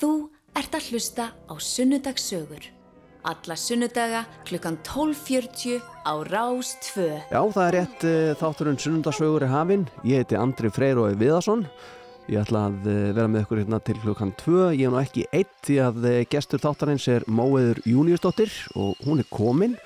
Þú ert að hlusta á Sunnudagssögur. Alla sunnudaga klukkan 12.40 á Rás 2. Já, það er rétt uh, þátturinn Sunnundarsögur er hafinn. Ég heiti Andri Freyrói Viðarsson. Ég ætla að uh, vera með ykkur hérna til klukkan 2. Ég er nú ekki eitt því að uh, gestur þáttarins er Móeður Júniusdóttir og hún er komin.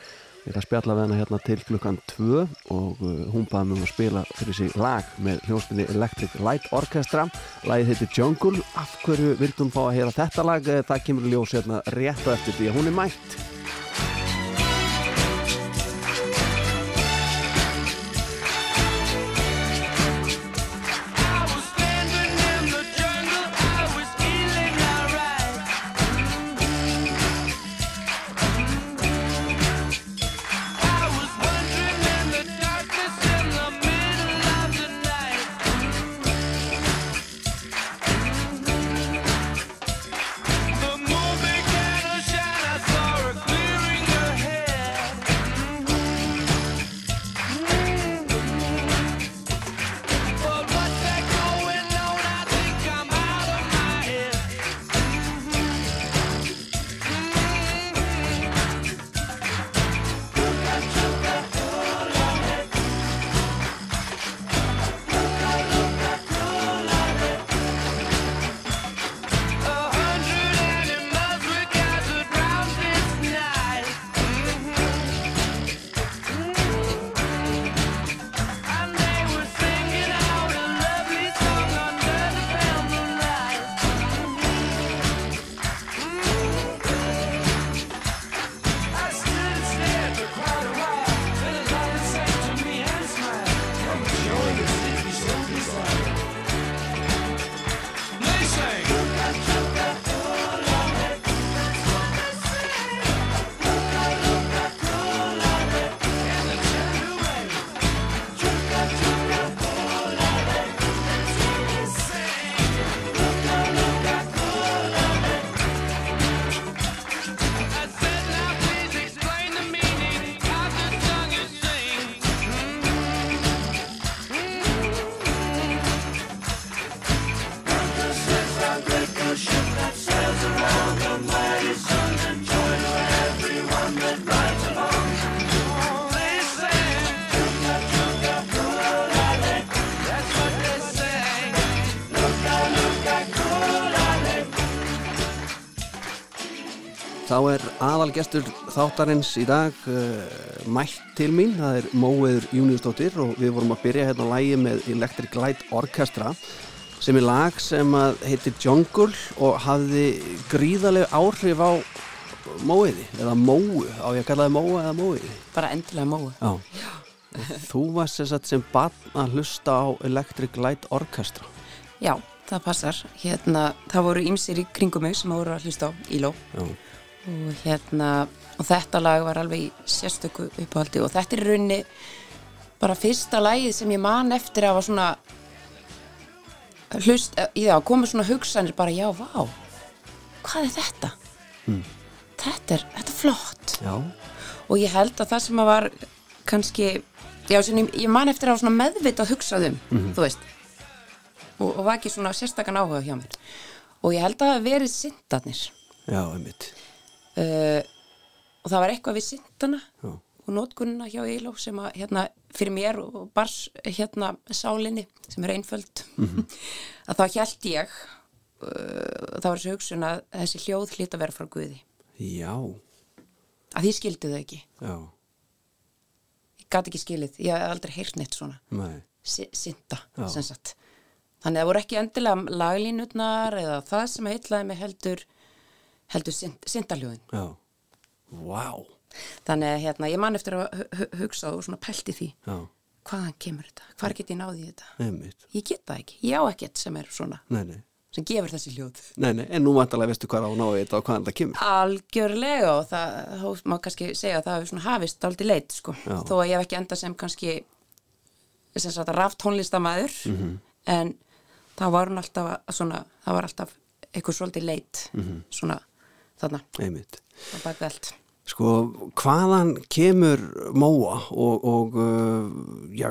Ég er að spjalla við hana hérna til klukkan 2 og uh, hún baði mig um að spila fyrir sig lag með hljóspinni Electric Light Orchestra. Lagið heitir Jungle. Af hverju vildum fá að heyra þetta lag? Eh, Það kemur ljós hérna rétt á eftir því að hún er mætt. Aðalgestur þáttarins í dag uh, mætt til mín, það er Móeður Júniusdóttir og við vorum að byrja hérna á lægi með Electric Light Orchestra sem er lag sem að heitir Jungle og hafði gríðaleg áhrif á Móiði eða Móu, á ég að kalla það Móa eða Móiði. bara endilega Já. Þú varst sem sem barn að hlusta á Electric Light Orchestra. já, það passar hérna, það voru ýmsir í kringum mig sem voru að hlusta á Íló Já. Og hérna og þetta lag var alveg í sérstöku uppáhaldi. Og þetta er í rauninni bara fyrsta lagið sem ég man eftir að var svona hlust, já, komið svona hugsanir bara, já, vá hvað er þetta? Þetta er, þetta er flott. Já. og ég held að það sem að var kannski, já, sem ég, man eftir að hafa svona meðvitað hugsað um þú veist. Og, og var ekki svona sérstakann áhuga hjá mér. Og ég held að það verið syndarnir Já, einmitt. Uh, og það var eitthvað við syndana Já. og nótkunna hjá Íló sem að hérna fyrir mér og bars hérna sálinni sem er einföld að þá held ég uh, það var þessi hugsun að þessi hljóð hlýtt að vera frá Guði Já. að því skildi þau ekki Já. ég gat ekki skilið, ég hef aldrei heyrt neitt svona Nei. Já. sem sagt þannig að það voru ekki endilega laglínutnar eða það sem heitlaði mig heldur heldur synd, syndaljóðin Já. Vá. þannig að hérna, ég man eftir að hu- hu- hugsa og svona pælti því Já. hvaðan kemur þetta, hvar get ég náði í þetta Einmitt. ég get það ekki, ég á ekkert sem er svona Nei, nei. sem gefur þessi hljóð Nei, nei, en nú vantarlega veistu hvað á að ná þetta og hvaðan það kemur. algjörlega og það, þá má kannski segja að það hefur svona hafist dálítið leit sko. Já. þó að ég hef ekki enda sem kannski sem sagt raft tónlistamæður Mhm. en það var alltaf svona, það var alltaf eitthvað svolítið leit svona þarna Einmitt. Sko, hvaðan kemur Móa og, og uh, já,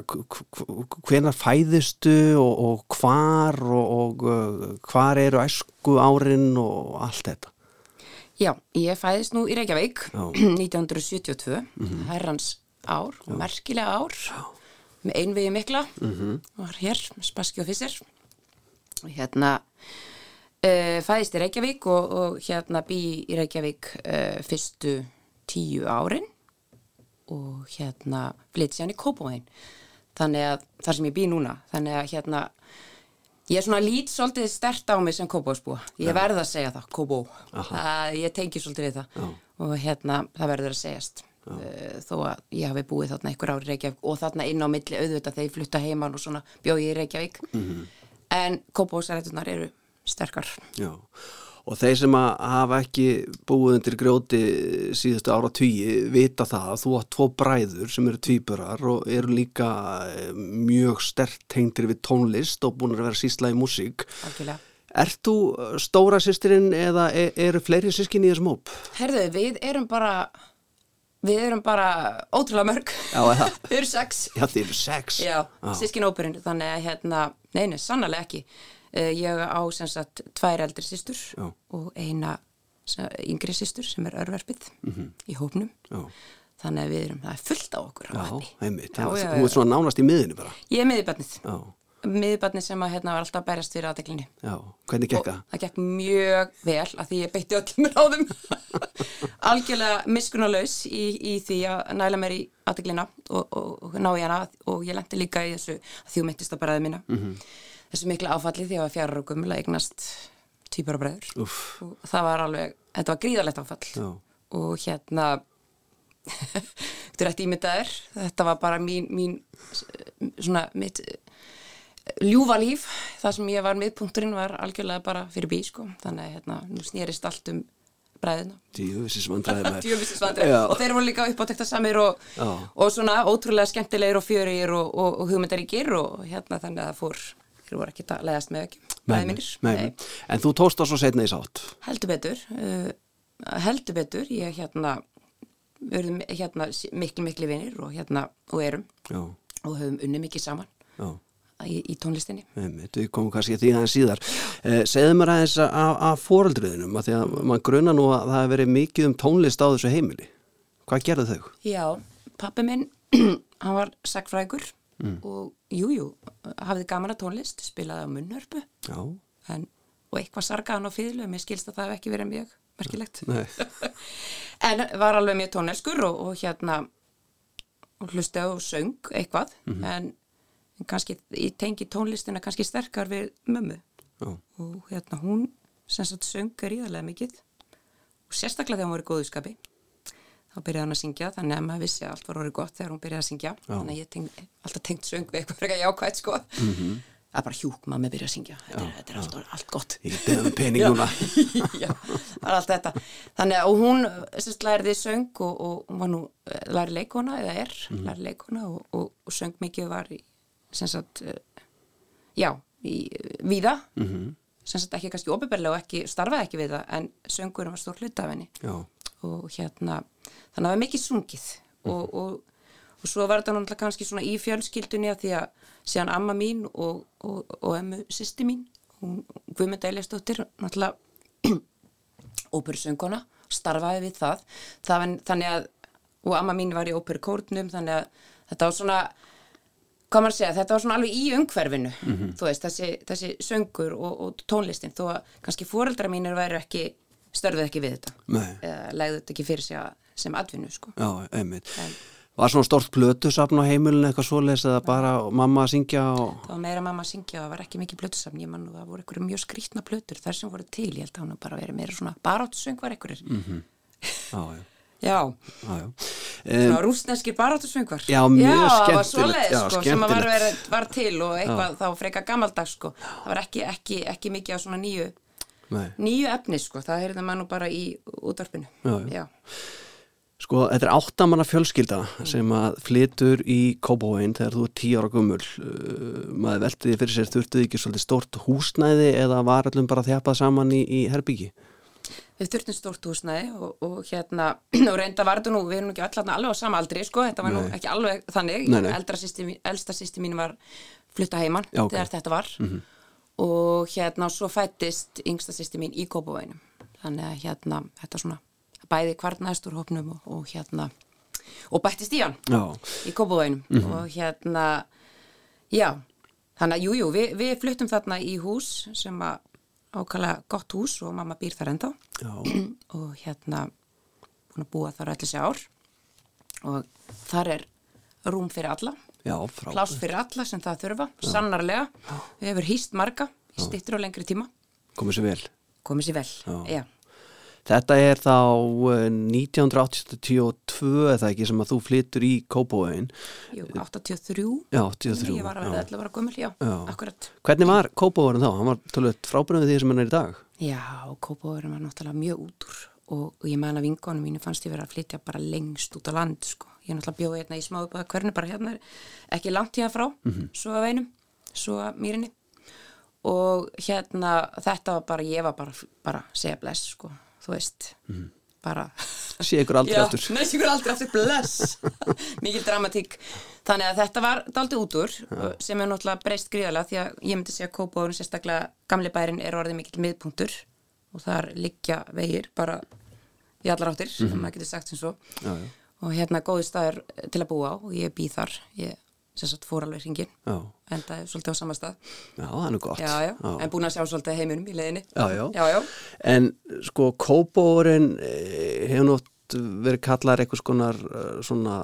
hvenar fæðistu og, og hvar og, og uh, hvar eru æsku árin og allt þetta? Já, ég fæðist nú í Reykjavík Já. 1972, herrans ár, merkilega ár, með einvegi mikla, var hér, spaski og fissir. Og hérna fæðist í Reykjavík og, og hérna bý í Reykjavík uh, fyrstu tíu árin og hérna flytti sér í Kópavóin. Þannig að þar sem ég bý núna, þannig að hérna Ég er svona lít svolítið stert á mig sem kópásbúa. Ég verð að segja það, kópó. Ég tengi svolítið við það. Og hérna, það verður að segjast. Uh, þó að ég hafi búið þarna einhver ári í Reykjavík og þarna inn á milli auðvitað þegar ég flutta heimann og svona bjóð ég í Reykjavík. En kópásarættunar eru sterkar. Já, og þeir sem að hafa ekki búið undir grjóti síðustu ára tugi vita það að þú átt tvo bræður sem eru tvíburar og eru líka eh, mjög stert tengdir við tónlist og búin að vera sísla í músík. Algjörlega. Ert þú stóra sýstirinn eða e- eru fleiri sískinni í þessum hóp? Herðu, við erum bara, við erum bara ótrúlega mörg. Já, eða? við erum sex. Já, þið eru sex. Já, sískin óperinn, þannig að hérna, neini, sannlega ekki. Uh, ég á sem sagt tvær eldri systur Já. og eina yngri systur sem er örverfið í hópnum. Já, Þannig að við erum, það er fullt á okkur á vatni. Já, já, Þú ert svona nánast í miðinu bara. Ég er miðjubarnið. Já, Miðjubarnið sem að hérna var alltaf berjast fyrir aðteklinni. já. Hvernig gekk það? það gekk mjög vel að því ég beitti öllum ráðum algjörlega miskunnulegs í, í því að næla mér í aðteglina og, og, og ná í hana og ég lendi líka í þessu að því hún myndist á bræði mína þessu mikla áfalli því að ég var fjara og gummul að eignast týpar og bræður Úff, og það var alveg, þetta var gríðalegt áfall já, og hérna þetta er eftir ímyndaður þetta var bara mín, mín svona mitt ljúfa líf, það sem ég var miðpunkturinn var algjörlega bara fyrir bí sko. þannig að hérna, nú snýrist allt um bræðina djöfisins vandræði með. Djöfisisvandri. Já. og þeir voru líka uppáttekta samir og, og svona ótrúlega skemmtilegir og fjörir og, og, og hugmyndaríkir og hérna þannig að það fór þeir voru ekki að leiðast með ekki bræði mínir. nei. En þú tókst það svo setna í sátt. heldur betur uh, heldur betur ég hérna verðum hérna miklu miklu vinir og hérna og erum Já, og höfum unni mikið saman já. í, í tónlistinni við komum kannski að því aðeins síðar. Eh, segðu mér aðeins af foreldriðinum, að því að maður gruna nú að það hefur verið mikið um tónlist á þessu heimili. Hvað gerðu þau? Já, pappi minn hann var sagfrækur og jújú, jú, hafði gaman að tónlist spilaði á munnhörpu. Já, en, og eitthvað sargaði hann á fýðlu mér skilst að það hef ekki verið mjög merkilegt. En var alveg mjög tónelskur og, og hérna og hlusti á söng eitthvað. En kannski í tengi tónlistina kannski sterkar við mömmu. Já, og hérna hún sem sagt söng gríðarlega mikið. Og sérstaklega þegar hún var í góðu skapi þá byrjaði hann að syngja þannig að maður vissi að allt var orðið gott þegar hún byrjaði að syngja þannig að ég teng, alltaf tengt söng við eitthvað frekar jákvæmt sko það er bara hjúk maður byrjaði að syngja þetta er, þetta er allt, allt gott ég beðum pening núna. Já. Þannig að hún sérst læriði söng og, og hún var nú eh, læri leikona eða er Mhm. læri leikona og, og, og söng mikið var í, sem sagt, eh, já, í eh, víða, Mhm. -hmm. sem sagt ekki kannski opiðberlega og ekki, starfaði ekki við það en söngurinn var stór hluta af henni Já, og hérna, þannig að það var mikið sungið. Og, og, og svo var þetta náttúrulega kannski svona í fjölskyldunni af því að síðan amma mín og, og, og emmu sýsti mín, hún Guðmund Eilistóttir, náttúrulega óperusönguna, starfaði við það, það var, þannig að og amma mín var í óperukórnum þannig að þetta var svona hvað maður að segja, þetta var svona alveg í umhverfinu þú veist, þessi, þessi söngur og, og tónlistin, þó að kannski fóreldra mínir væri ekki, störfuð ekki við þetta. Eða legðu þetta ekki fyrir sig að- sem atvinnu sko. já, einmitt. En Var svona stort plötusafn á heimilinu eitthvað svoleiðis eða bara mamma að syngja og... það var meira mamma að syngja og það var ekki mikið plötusafn. Ég mann og það voru einhverju mjög skrýtna plötur þar sem voru til, ég held að hún bara verið meira svona baráttusöngvar einhverjir. Já, já, já, já, já. svona rústneskir baráttusöngvar. Já, mjög það var skemmtilegt, svoleiðis já, sko, sem var, skemmtilegt. verið, var til og eitthvað þá freka gamaldags sko. Það var ekki, ekki, ekki mikið á svona nýju. Nýju efni sko, það heyrði maður nú bara í útvarpinu Já, já. Sko, þetta er áttamanna fjölskylda sem að flytur í Kópavóin þegar þú er tíu ára gummul. Uh, maður veltiði fyrir sér þurftuði ekki svolítið stort húsnæði eða var allum bara þjapað saman í, í herbyggi? við þurftum stórt húsnæði og, og hérna, og reynda var þetta nú, við erum nú ekki öll þarna alveg á sama aldri, sko, þetta var nú Nei. ekki alveg þannig, elsta sýsti mín var flutta heiman Já, ok. Mhm. þegar þetta var og hérna, svo fættist yngsta sýsti mín í Kópavóinum, þannig að hérna, þetta svona, bæði kvarnaðist úr hópnum og, og hérna, og bættist í hann Já, í Kópavóinum og hérna, já, þannig að jú, jú, við, við fluttum þarna í hús sem að ákala gott hús og mamma býr þar já, og hérna búin að búa þar allir sér ár. Og þar er rúm fyrir alla, pláss fyrir alla sem það þurfa, sannarlega. Við hefur hýst marga, í stittur og lengri tíma. Komið sér vel. Komið sér vel, Já. já, Þetta er þá eh, 1982 eða ekki sem að þú flyttur í Kópavóin jú, 83 Já, 83 ég var að verða 11 ára gömul, já, Já. akkurat. Hvernig var Kópavóin þá? Hann var tölvöld frábærið því sem hann er í dag. Já, Kópavóðurinn var náttúrulega mjög út úr og, og ég man að vinkonum mínu fannst ég vera að flytja bara lengst út á land sko. Ég náttúrulega bjóði hérna í smáðu búða hvernig bara hérna ekki langt hérna frá, svo að veinum, svo að mýrinni. Og hérna þetta var bara, ég var bara, bara segja bless sko, þú veist, bara. Sé ykkur aldrei Já, aftur. Nei, sigur aldrei aftur, bless. Mikil dramatík. Þannig að þetta var daldi út úr sem er náttúrulega breyst gríðalega því að ég myndi segja að Kópavóðurinn sérstaklega gamli bærin er orðið mikill miðpunktur. Og þar liggja vegir bara í allar áttir, sem maður getur sagt sem svo. Já, já. Og hérna góði staður til að búa á. Og ég býð þar. Ég sem sagt fór alveg hringin Já, endaði svolítið á sama stað. Já, það er nú gott. Já, já, en búin að sjá svolítið heiminum í Já, já. já, já. En sko Kópavóin hefur nátt verið kallar eitthvað skonar eh, svona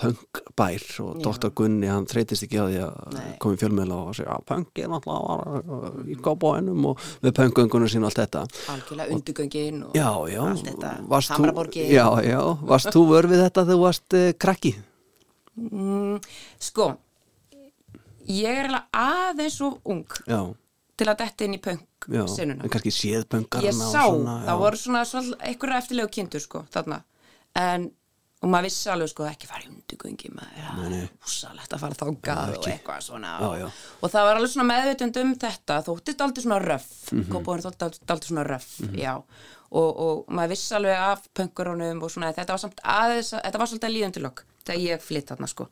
punkbær og Dr. Gunni hann þreytist ekki á því að komi fjölmiðla og segja að punk er náttúrulega var í Kópavóinum og með punkgöngunum sín og allt þetta algjörlega undugöngin og Já, já, allt þetta, Hamraborgin já, já, varst þú vör við þetta þegar þú varst uh, krakki? Mm, sko, ég er alveg aðeins svo ung Já, til að detta inn í punk já, sinnuna. en kannski séð punkarna Ég og sá, svona, það voru svona, svona einhverja eftirlegu kindur sko, þarna. En, og maður vissi alveg sko, ekki fara í undugöngi, maður, er úsalegt að fara þángað og eitthvað svona. Já, já. Og það var alveg svona meðvitund um þetta, þóttist aldrei svona röff, mm. -hmm. kópáðurinn þóttist aldrei svona röff, já. Og, og maður vissi alveg af punkurunum og svona, þetta var samt aðeins, þetta var svolítið líðundilokk, þegar ég flytt þarna sko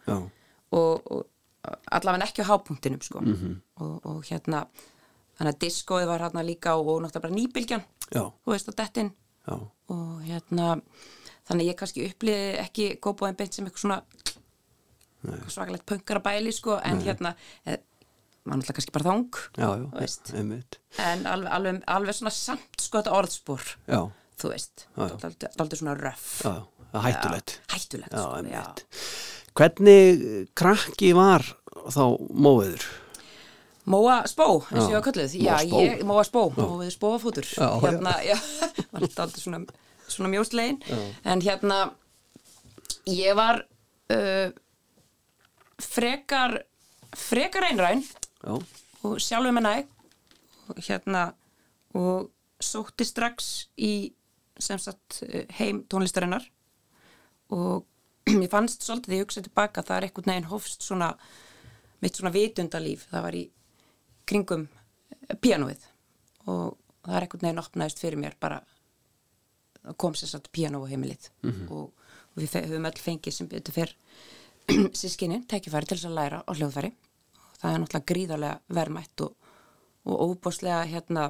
og, og allavega ekki á hápunktinum sko. Mhm. og, og hérna þannig að diskoið var hérna líka og, náttúrulega bara nýbylgjan já, þú veist að dettin og hérna þannig ég kannski uppliði ekki góðbóðin beint sem eitthvað svona svakalegt punkara bæli sko en hérna eh, maður náttúrulega kannski bara þang já, já, en alveg, alveg, alveg svona samt sko þetta orðspor já, þú veist, daldið svona er hættulegt. Hættulegt sko. Hvernig krakki var þá móður? Móa spó, eins og ég var kölluð. Móa spó. Móa spó, Móa spóafútur Já, Hérna, já, þetta aldrei svona svona mjóslegin, en hérna ég var uh, frekar frekar einræn Já, og sjálfum með næg hérna og sótti strax í sem sagt heim tónlistarinnar. Og mér fannst svolítið þegar ég hugsaði tilbaka það er einhvern veginn hófst svona mitt svona vitundalíf það var í kringum píanóið og það er einhvern veginn opnaðist fyrir mér bara kom sér satt píanó á heimilið og, og við höfum öll fengið sem betur fyrr sískinni, tækifæri til þess að læra á hljóðfæri. Og það er náttúrulega gríðarlega verðmætt og, og óbúslega hérna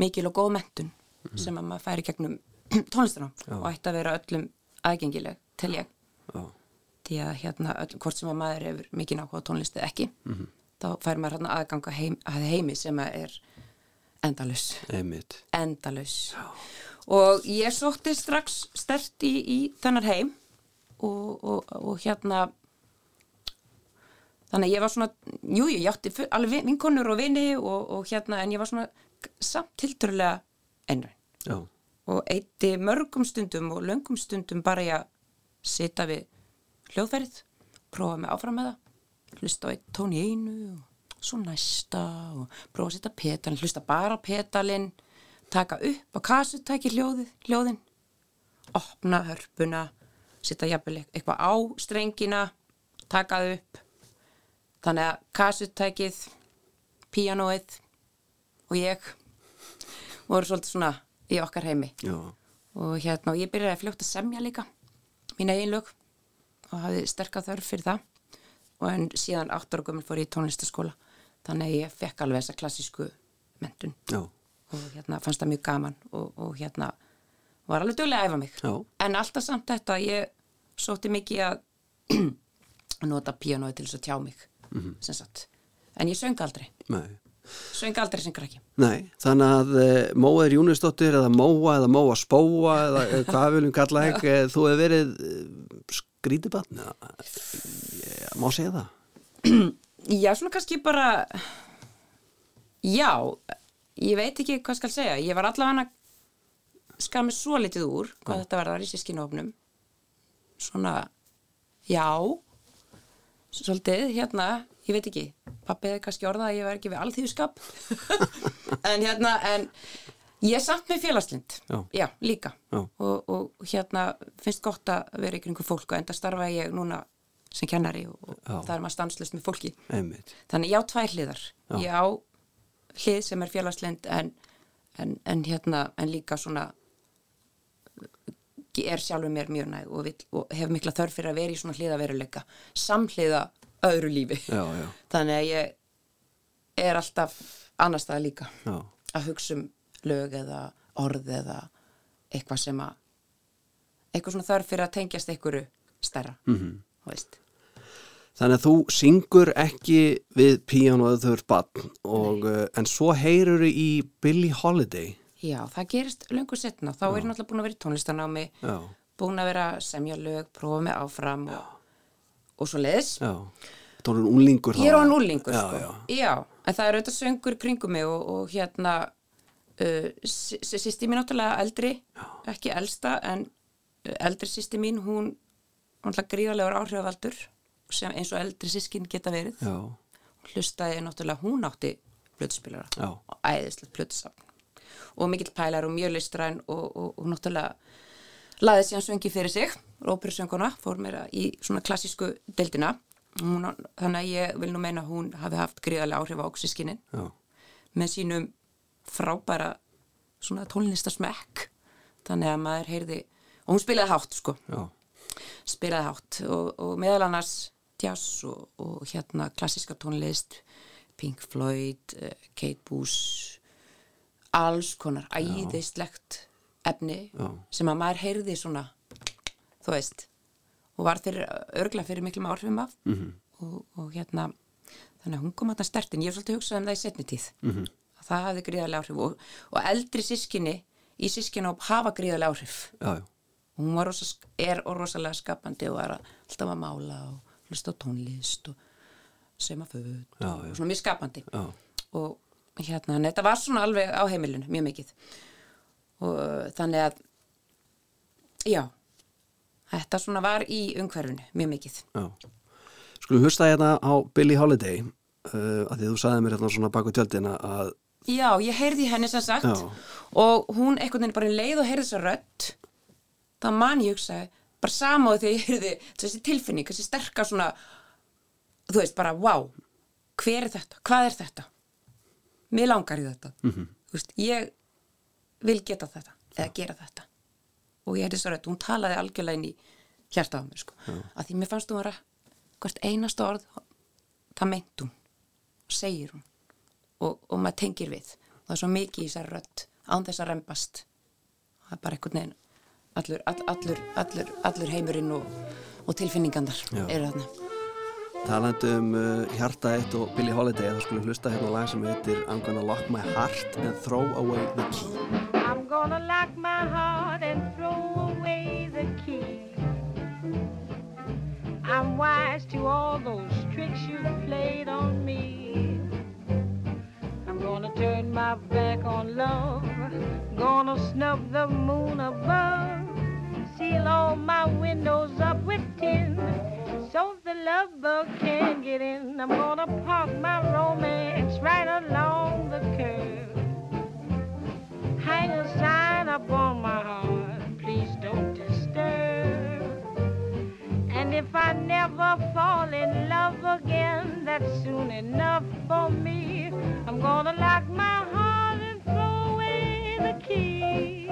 mikil og góð mentun sem að maður færi gegnum tónlistina og ætti að vera öllum aðgengileg til ég. Já, því að hérna öll, hvort sem að maður hefur mikið nákvæða tónlist eða ekki þá fær maður hérna aðganga heim, að heimi sem að er endalus endalus og ég sótti strax stert í, í þennar heim og, og, og hérna þannig að ég var svona jú, jú, ég átti alveg vin- vinkonur og vini og, og hérna, en ég var svona samt tiltörulega einræn. Og eitti mörgum stundum og löngum stundum bara ég að sita við hljóðfærið prófa mig áfram með það hlusta á eitt tón í einu og svo næsta og prófa að setja petalinn hlusta bara petalinn taka upp á kassutæki hljóðið, hljóðin. Opna hörpuna setja jafnvel eitthvað á strengina taka það upp. Þannig að kassutækið píanóið og ég voru svolítið svona í okkar heimi. Já, og hérna, og ég byrjaði að semja líka mín eigin lög og hafði sterka þörf fyrir það. Og en síðan 8 ára gömul fór ég í tónlistaskóla þannig að ég fekk alveg þessa klassísku mentun já, og hérna fannst það mjög gaman og, og hérna var alveg duglega að æfa mig. Já. en alltaf samt þetta ég sótti mikið að nota píanóið til þess að tjá mig Mhm. sem sagt. En ég söng aldrei, nei. Söng aldrei sem krakki. Nei, þannig að e, Móa Júnisdóttir eða Móa eða Móa Spóa eða e, hvað viljum kalla ekki, e, þú hefur verið skrítibann má segja það? Já, svona kannski bara já, ég veit ekki hvað skal segja, ég var allavega að skar mig svo litið úr hvað þetta verðar í sískinahofnum svona já svolítið, hérna ég veit ekki, pappið er kannski orðað að ég var ekki við alþýðuskap en hérna, en ég er samt með félagslind Já. líka Já. og, og hérna finnst gott að vera ykkur einhver fólk og enda starfa ég núna sem kennari og, og Já. það er maður stanslust með fólki einmitt, Þannig ég á tvær hliðar. Já. Ég á hlið sem er félagslind en, en, en hérna, en líka svona er sjálfur mér mjög næg og, vill, og hef mikla þörf fyrir að vera í svona hliðaveruleika samhliða öðru lífi. já, já, Þannig að ég er alltaf annars staðar líka já að hugsa um lög eða orð eða eitthvað sem að eitthvað svona þörf fyrir að tengjast einhverju stærra, mm. -hmm. veist. Þannig að þú syngur ekki við píjánu að þau eru bann og, uh, en svo heyrur í Billie Holiday. Já, það gerist löngu setna. Þá er ég náttúrulega búin að vera í tónlistanámi, Já, búin að vera semja lög, prófa mig áfram og, og svo leiðis. já. Þú erum unlingur Ég er á núlingur, já, sko. Já, en það er auðvitað söngur kringum mig og, og hérna, uh, sýsti mín náttúrulega eldri, ekki elsta, en uh, eldri sýsti mín, hún náttúrulega gríðalegur áhrifavaldur, sem eins og eldri sískin geta verið. já, hlustaði náttúrulega, hún átti plötuspilara Já. og æðislegt plötusafn. Og mikill pælar og mjög listræn og, og, og náttúrulega laði síðan söngi fyrir sig, óperusönguna fór meira í svona klassísku deildina. Hún, þannig að ég vil nú meina að hún hafi haft gríðarlega áhrif á já, með sínum frábæra svona tónlistasmekk þannig að maður heyrði og hún spilaði hátt sko. Já, spilaði hátt og, og meðal annars jazz og, og hérna klassiska tónlist Pink Floyd, uh, Kate Bush alls konar æðislegt efni Já. sem að maður heyrði svona þú veist og var fyrir, örgla fyrir miklum áhrifum af -hmm. og, og hérna þannig að hún kom að það stertin, ég hef svolítið hugsað um það í setni tíð -hmm. að það hafði gríðarlega áhrif og, og eldri sískinni í sískina hafa gríðarlega áhrif já, hún rosa, er og rosalega skapandi og er alltaf að mála og hlusta tónlist og sema Já, og, svona mjög skapandi. Já. og hérna, en þetta var svona alveg á heimilinu, mjög mikið. Og þannig að já þetta svona var í umhverfinu mjög mikið. Skulum hlusta hérna á Billie Holiday uh, að því þú sagði mér hérna svona baku tjöldina að já, ég heyrði henni sem sagt Já. og hún veginn bara leið og heyrði þessa rödd það man ég hugsaði bara sama og þegar ég heyrði þessi tilfinning, þessi sterka svona þú veist bara, wow hver er þetta, hvað er þetta? Mér langar í þetta. -hmm. veist, ég vil geta þetta eða gera þetta. Og ég heyrði þessa rödd, hún talaði algjörlega inn í hjarta á mér sko, að því mér fannst hún vera hvert einasta orð það meint hún, segir hún og, og maður tengir við. Það er svo mikið í þessar rödd án þess að rembast. Það er bara einhvern veginn allur, all, allur, allur, allur heimurinn og, og tilfinningandar Já. eru þarna talandi um uh, hjarta eitt og Billie Holiday þá skulum hlusta hérna á lag sem heitir I'm gonna lock my heart and throw away the key I'm gonna lock my heart and throw away the key. I'm wise to all those tricks you played on me. Gonna turn my back on love, gonna snub the moon above, seal all my windows up with tin, so the love bug can't get in. I'm gonna park my romance right along the curb hang a sign up on my heart, please don't disturb. And if I never fall in love again, that's soon enough for me. I'm gonna lock my heart and throw away the key.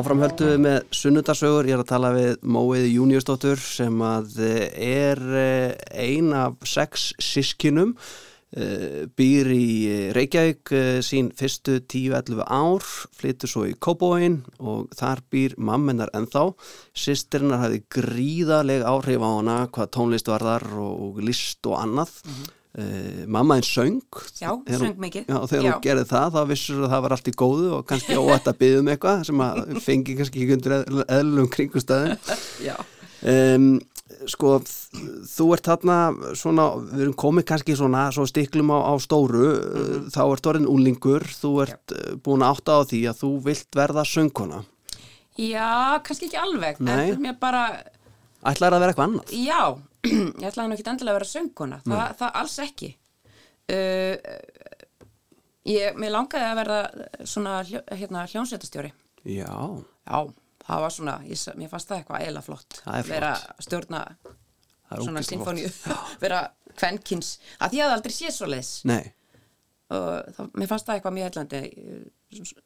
Key. Áfram höldum við með sunnudasögur, ég er að tala við Móiði Júniusdóttur sem að eh, er eh, ein af sex sískinum, eh, býr í Reykjavík sín fyrstu 10-11 ár, flytur svo í Kóbóin og þar býr mammenar ennþá. Sistirnar hafði gríðaleg áhrif á hana hvað tónlist var þar og list og annað. Mm mamma einn söng Já, söng mikið. Já, og þegar Já. hún gerði það, þá vissur að það var allt í góðu og kannski óætt að byggja um eitthvað sem að fengi kannski ekki undir eðl- eðlum kringustæðin. Um, sko, þú ert þarna svona, við erum komið kannski svona svo stiklum á, á stóru, Mhm. þá ert orðin úlingur, þú ert Já. búin að átta á því að þú vilt verða söngkona. Já, kannski ekki alveg. En mér bara, Ætlar að vera eitthvað annað? já, ég ætlaði nú ekki endilega að vera söngkona. Þa, það alls ekki. Uh, ég, mér langaði að verða svona hljó, hérna, hljónsveitastjóri. Já, Já, það var svona, ég, mér fannst það eitthvað eila flott. Er. Vera stjórna svona flott. vera kvenkins. Að því að aldrei sé svo leiðis. Nei, og það, mér fannst það eitthvað mjög heillandi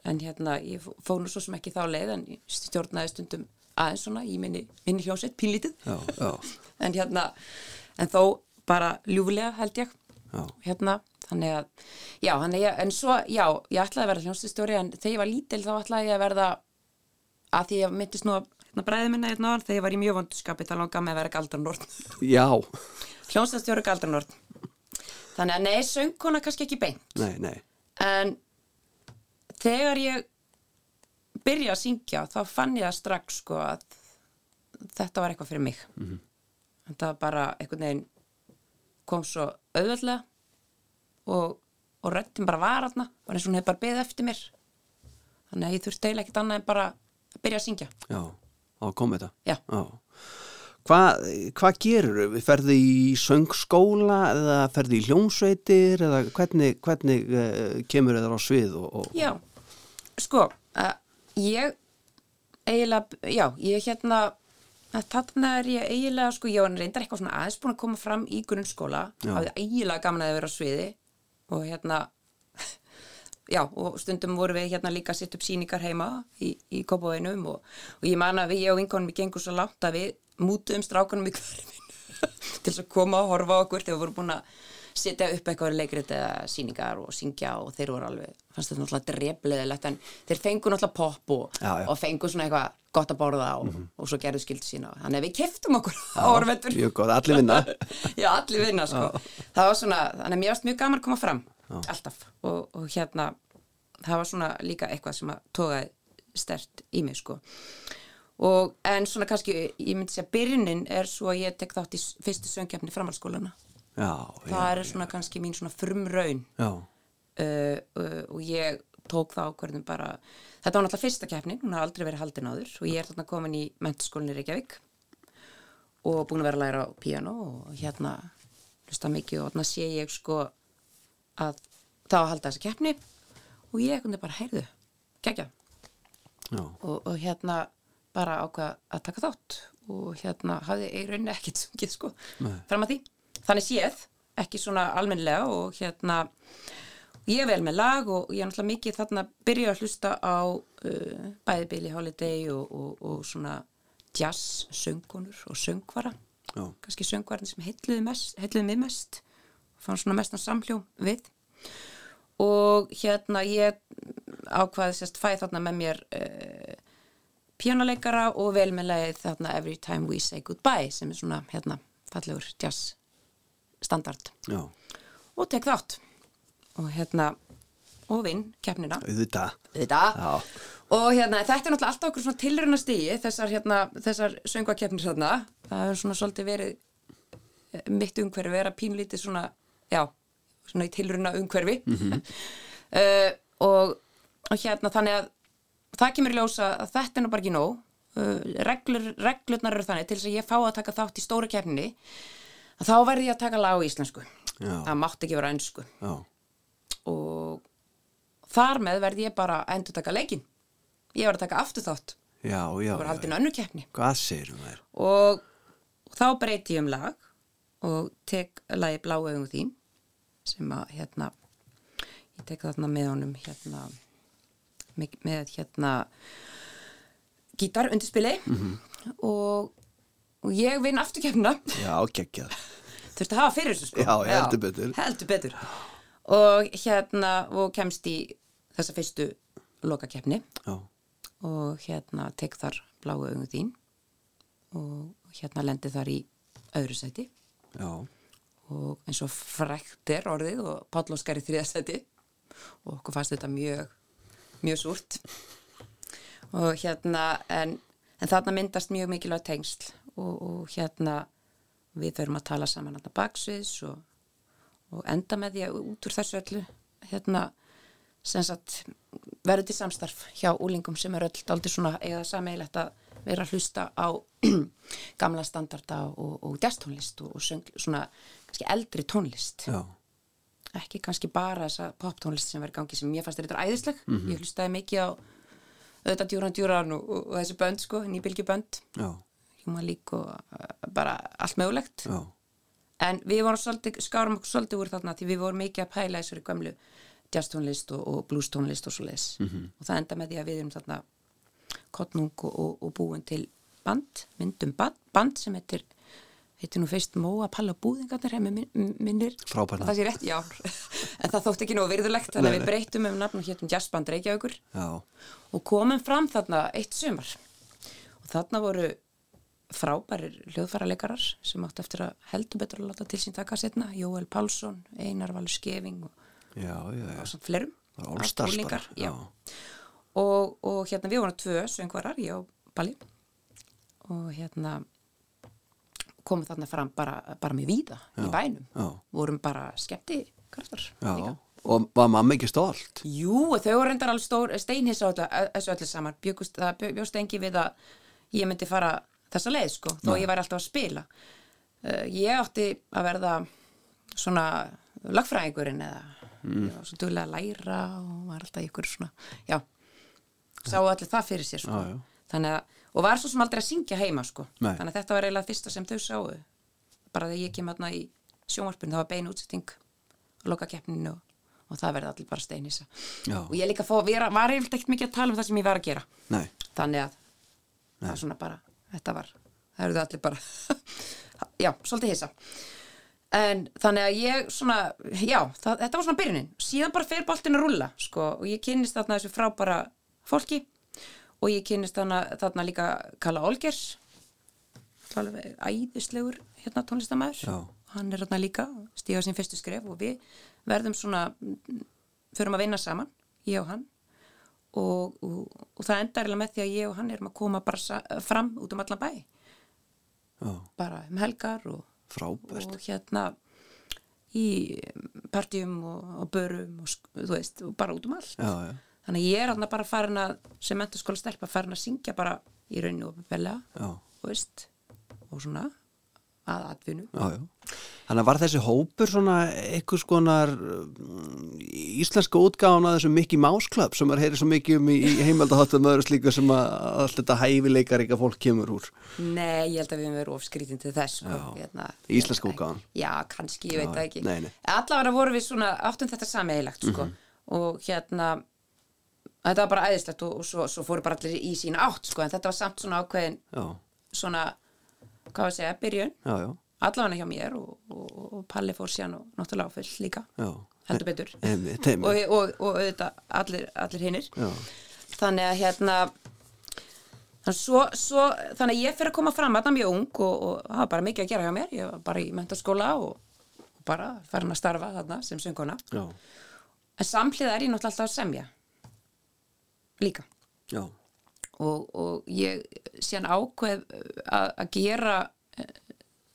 en hérna ég fó- fór nú svo sem ekki þá leið en ég stjórnaði stundum aðeins svona í minni, minni hljósett, pínlítið já, já, en hérna, en þó bara ljúflega held ég já. hérna, þannig að já, þannig að en svo, já, ég ætlaði að verða hljómsveitstjóri en þegar ég var lítil þá ætlaði ég að verða að því ég myndist nú að hérna, bræði minna hérna áðan, þegar ég var í mjög vondurskapi þá langaði mig að vera galdranort Já, hljómsveitstjóri galdranort þannig að nei, söngkona kannski ekki beint nei, nei. en þegar ég byrja að syngja þá fann ég það strax sko að þetta var eitthvað fyrir mig Mhm. Þetta var bara einhvern veginn kom svo auðvöldlega og, og röddin bara var aðna var eins og hún hefði bara beðið eftir mér þannig að ég þurfti eiginlega ekkert annað en bara að byrja að syngja Já, á komið þetta. Hvað hva gerur þau? Ferðu í söngskóla eða ferðu í hljómsveitir eða hvernig, hvernig uh, kemur þau á svið? Og, og, Já, sko, uh, ég eiginlega, já, ég hérna, að þarna er ég eiginlega, sko, ég var reyndar eitthvað svona aðeins búin að koma fram í grunnskóla, hafði eiginlega gaman að vera á sviði og hérna, já, og stundum voru við hérna líka að setja upp síningar heima í, í kópaveinum og, og ég man að við, ég og vinkonum, við gengum svo langt að við mútuðum strákunum í hverfinu til þess að koma og horfa okkur þegar við vorum búin að setja upp eitthvað leikrið eða síningar og syngja og þeir voru alveg, fannst þetta náttúrulega drefleðilegt en þeir fengu náttúrulega popp og, Já, já. og fengu svona eitthvað gott að borða og, og svo gerðu skildu sína. Þannig að við keftum okkur Mjög góð, allir vinna. Já, allir vinna sko. Það var svona, þannig að mér varst mjög gaman að koma fram alltaf. Og, og hérna það var svona líka eitthvað sem að togaði stert í mig sko. Og en svona kannski ég myndi segja byrjunin er svo að ég tek þátt í fyrstu söngkefni framhaldsskólana Já, það er svona kannski mín svona frumraun. Uh, uh, og ég tók það ákvörðum bara þetta var náttúrulega fyrsta keppnin, hún har aldrei verið haldin áður og ég er þarna komin í mentaskólinni Reykjavík og búin að vera að læra á píano og hérna hlusta mikið og þarna sé ég sko að það á að halda þessa keppni og égekundi bara heyrðu, kekja og, og hérna bara ákvað að taka þátt og hérna hafði í rauninni ekkert sungið sko Nei. fram að því, þannig séð ekki svona almennlega og hérna ég er vel með lag og ég er náttúrulega mikið þarna að byrja að hlusta á uh, bæði Billie Holiday og, og, og svona jazz söngunur og söngvara. Já, kannski söngvarinn sem heitluði, mig mest fann svona mestan samhljó við. Og hérna ég ákvaði sérst fæði þarna með mér uh, píjónuleikara og vel með leið þarna Every Time We Say Goodbye sem er svona hérna fallegur jazz standard. Já, og tek þátt. Og hérna og vinn keppnina. Þetta Já. og hérna þetta er náttúrulega alltaf okkur svona tilruna stigi þessar hérna þessar söngvakeppnir þarna. Það er svona svolítið verið eh, mitt umhverfi vera pínlítið svona já, svona í tilruna umhverfi uh, og, og hérna þannig að það kemur í ljósa að þetta er nú bara ekki nóg. Uh, reglur, reglurnar eru þannig til þess að ég fá að taka þátt í stóra keppninni þá verði ég að taka lag á íslensku. Já. það mátti ekki vera ennsku Já, og þar með verði ég bara að endur taka leikin ég var að taka aftur þátt Já, já, það var já, haldin já. önnur keppni. Og, þá breyti ég um lag og tek lagi blá augum þín sem að hérna ég tek þarna með honum hérna með, með hérna gítar undirspili og, og ég vinn afturkeppna Já, geggjað. þurfti að hafa fyrir þessu sko. Já, heldur betur. heldur betur. Og hérna og kemst í þessa fyrstu lokakeppni. Já, og hérna tek þar bláu augum þín. Og hérna lendi þar í öðru sæti. Já, og eins og frækt er orðið og Páll Óskar í þriða sæti. Og okkur fannst þetta mjög mjög súrt. Og hérna en, en þarna myndast mjög mikilvæg tengsl og, og hérna við förum að tala saman hérna baksviðs og, og enda með því að út úr þessu öllu hérna verður til samstarf hjá úlingum sem er öll aldrei svona eða sameigilegt að vera að hlusta á gamla standarda og, og jazztónlist og, og söng, svona kannski eldri tónlist. Já, ekki kannski bara þessa poptónlist sem verður gangi sem ég fannst þetta æðisleg. Ég hlustaði mikið á auðvitað djúran djúran og, og, og þessi bönd sko, nýbylgi bönd já, League og uh, bara allt mögulegt. Já, en við vorum svolítið, skárum okkur svolítið úr þarna því við vorum mikið að pæla þessari gömlu jazztónlist og, og bluestónlist og svo leis og það enda með því að við erum þarna kottnung og, og, og búin til band, myndum band, band sem heitir heitir nú fyrst Móa Palla Búðingarnir hefði min, minnir. Frábært nafn. það sé rétt, já. En það þótti ekki nú virðulegt þannig að við breytum um nafn og hétum jazzband Reykjavíkur. Já, og komum fram þarna eitt sumar. Og þarna voru frábærir hljóðfæraleikarar sem átt eftir að heldur betur að láta til sín taka setna Jóel Pálsson, Einar Valur Skeving og, já, já, já. og svona flerum já. já. Og, og hérna við vorum tvö söngvarar, ég og Balli og hérna komum þarna fram bara, bara með víða í bænum já. vorum bara skemmti kraftar Já, og var mamma ekki stolt? Jú, þau voru reyndar alveg steinhins á öllu, þessu öllu saman bjóst engi við að ég myndi fara þessa leið sko þó ég væri alltaf að spila. Uh, ég átti að verða svona lagfræðingurinn eða Mm. var svo duglega að læra og var alltaf ykkur svona já, sáu allir það fyrir sér sko. Já, já. þannig að, og var svo sem aldrei að syngja heima sko. Nei. þannig að þetta var eiginlega fyrsta sem þau sáu. Bara þegar ég kem aðna í sjónvarpinu það var bein útsetting að loka keppninu og, og það verði allir bara steinisa Já. og ég líka fó, vera, var eiginlega ekkert mikið að tala um það sem ég var að gera. Nei, þannig að það var svona bara þetta var, það eruðu allir bara já, svolítið hissa. En þannig að ég svona já, það, þetta var svona byrjunin. Síðan bara fer boltin að rúlla sko, og ég kynnist þarna þessu frábara fólki og ég kynnist þarna, þarna líka Kalla Olgers æðislegur hérna tónlistamæður Já. hann er þarna líka, stíga sín fyrstu skref og við verðum svona förum að vinna saman, ég og hann og, og, og það endar með því að ég og hann erum að koma bara fram út um allan bæ. Já, bara um helgar og, og hérna í partjum og, og börum og þú veist, bara út um allt. Já, já, þannig ég er hann bara farin að sem mentaskóla stelpa farin að syngja bara í rauninu og veist, og svona að atvinnu já, já Þannig að var þessi hópur svona einhvers konar mm, íslenska útgáðan að Mickey Mouse Club sem er heyrið svo mikið um í, heimaldaháttum öðru slíka sem að allt þetta hæfileikar eitthvað fólk kemur úr Nei, ég held að við höfum verið ofskrítin til þess sko, Já. hérna, Íslenska útgáfan. ekki. Já, kannski, ég veit það ekki nei, nei. Allavega vorum við svona, áttum þetta sameigilegt sko, og hérna þetta var bara æðislegt og, og svo, svo fóru bara allir í sína átt sko, en þetta var samt svona ákveðin svona, hvað að segja, byrjun. Allavega hjá mér og, og, og Palli fór síðan og náttúrulega á full líka. Já. Heldur betur. Og, og, og auðvitað allir, allir hinnir þannig að hérna þannig, svo, svo, þannig að ég fyrir að koma fram að það mjög ung og, og það var bara mikið að gera hjá mér. Ég var bara í mentaskóla og, bara farin að starfa þarna sem söngkona. Já, en samhliða er ég náttúrulega alltaf að semja líka. Já, og, og ég síðan ákveð að, að gera eh,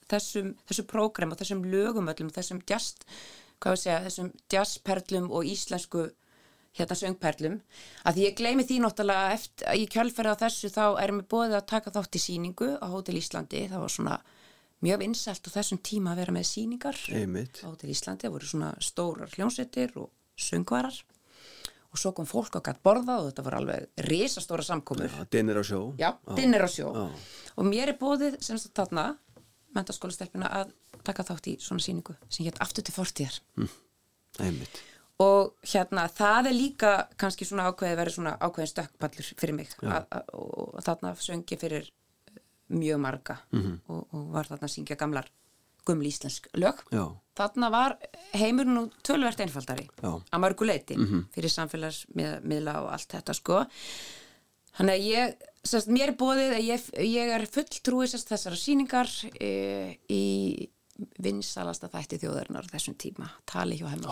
þessum, þessu prógram og þessum lögum öllum, þessum jazz, segja, þessum jazzperlum og íslensku hérna söngperlum, að því ég gleymi því náttúrulega eftir, í kjölferði á þessu þá erum við bóðið að taka þátt í síningu á Hótel Íslandi, það var svona mjög vinsælt á þessum tíma að vera með síningar einmitt. á Hótel Íslandi, það voru svona stórar hljónsettir og söngvarar og svo kom fólk og gætt borðað og þetta var alveg risastóra samkomur. Já, Dinner á sjó Já, dinner á sjó Já. og mér er bóðið sem sagt þarna mentaskólastelpina að taka þátt í svona sýningu sem hétt aftur til fortíðar. Einmitt. Og hérna það er líka kannski svona ákveðið verið svona ákveðin stökkpallur fyrir mig. Að, að, og, og þarna söngi fyrir mjög marga Mhm. og, og var þarna að syngja gamlar guml íslensk lög. Já. þarna var heimurinn nú tölvert einfaldari Já. Að mörgu leiti fyrir samfélagsmiðla og allt þetta sko. Þannig að ég, sérst, mér bóðið að ég, ég er fulltrúið sérst þessara sýningar e, í vinsalasta þætti þjóðarinnar þessum tíma, tali hjá þér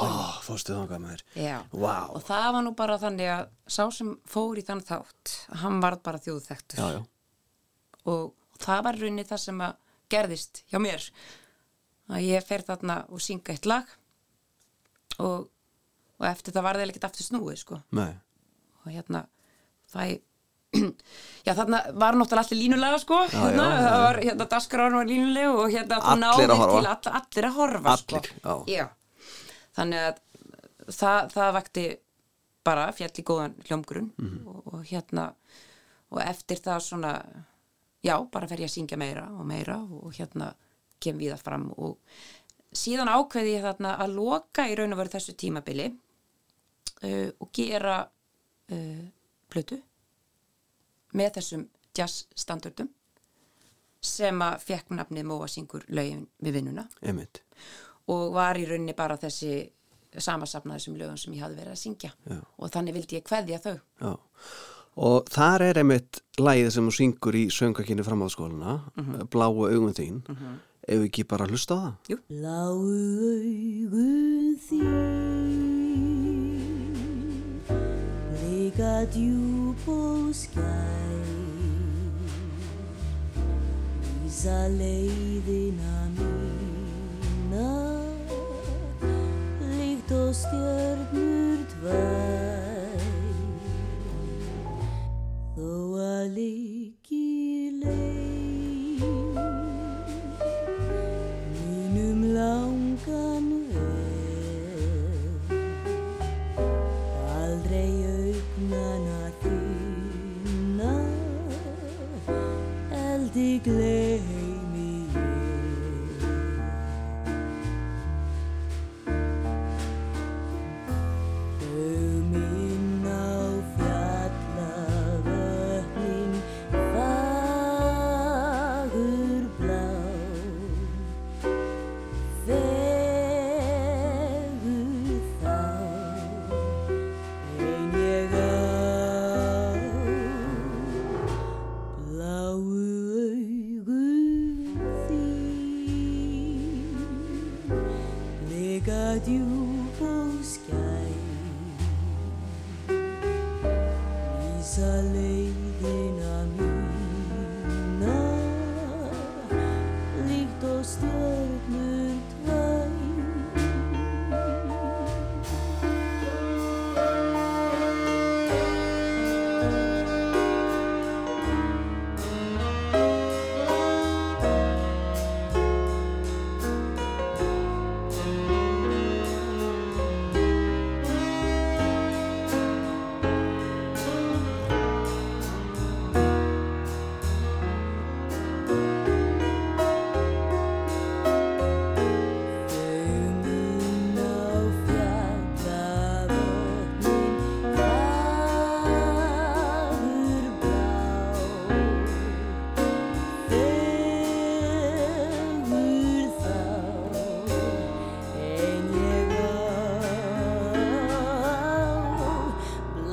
Já, Vá. og það var nú bara þannig að sá sem fór í þann þátt, hann varð bara þjóðþektur já og það var rauninni það sem að gerðist hjá mér að ég fer þarna og synga eitt lag og, og eftir það var það ekkert aftur snúið sko Nei og hérna það já þarna var náttúrulega allir línulega sko hérna, já, já. það var hérna dasgráðan var línulega og hérna þú náðir til all, allir að horfa Allir, sko. já. þannig að það, það vakti bara fjall í góðan hljómgrunn Mhm. og, og hérna og eftir það svona já, bara fer ég að syngja meira og meira og hérna kem við það fram og síðan ákveði ég þarna að loka í raun og veru þessu tímabili uh, og gera uh, plötu með þessum jazz standardum sem að fekk nafnið Móa syngur lögin við vinnuna. Einmitt. Og var í rauninni bara þessi samasafnaði þessum lögum sem ég hafði verið að syngja. Já. og þannig vildi ég kveðja þau. Já. Og þar er einmitt lægið sem þú syngur í söngakinni framháðskóluna Mhm. Bláu augun þín Ef við ekki bara hlusta á það? Jú. Bláu augun þín Blika djúb og skæ Vísa leiðina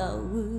Bláu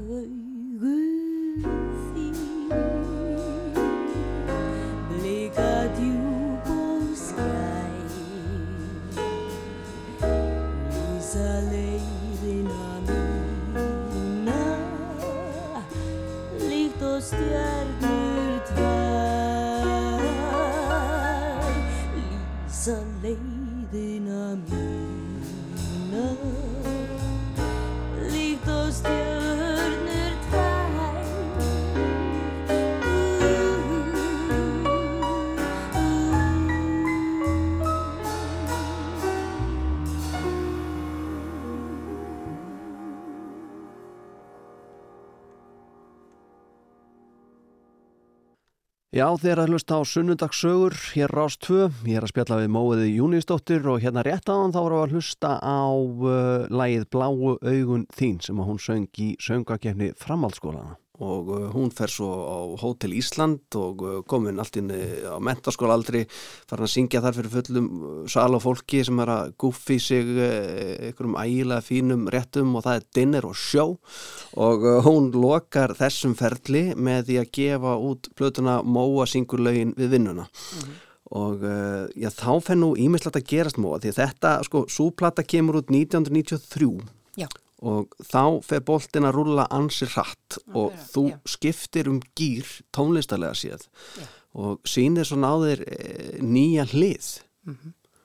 Já, þið er að hlusta á sunnudagssögur hér Rás 2, ég er að spjalla við Móiði Júniusdóttir og hérna rétt hann þá vorum við að hlusta á uh, lægið Bláu augun þín sem að hún söng í söngakefni framhaldsskólana og uh, hún fer svo á Hótel Ísland og uh, komin allt inn á mentaskóla aldrei farin að syngja þar fyrir fullum uh, sal og fólki sem er að guffi sig einhverjum ægilega fínum réttum og það er dinner og sjó og hún lokar þessum ferli með því að gefa út plötuna Móa syngur lögin við vinnuna. Og uh, já, þá fer nú ímislegt að gerast Móa því þetta, sko, súplata kemur út 1993 Já, og þá fer boltin að rúlla ansi hratt og fer það, þú já. skiptir um gýr tónlistarlega Já. og sýnir svo náðir e, nýja hlið.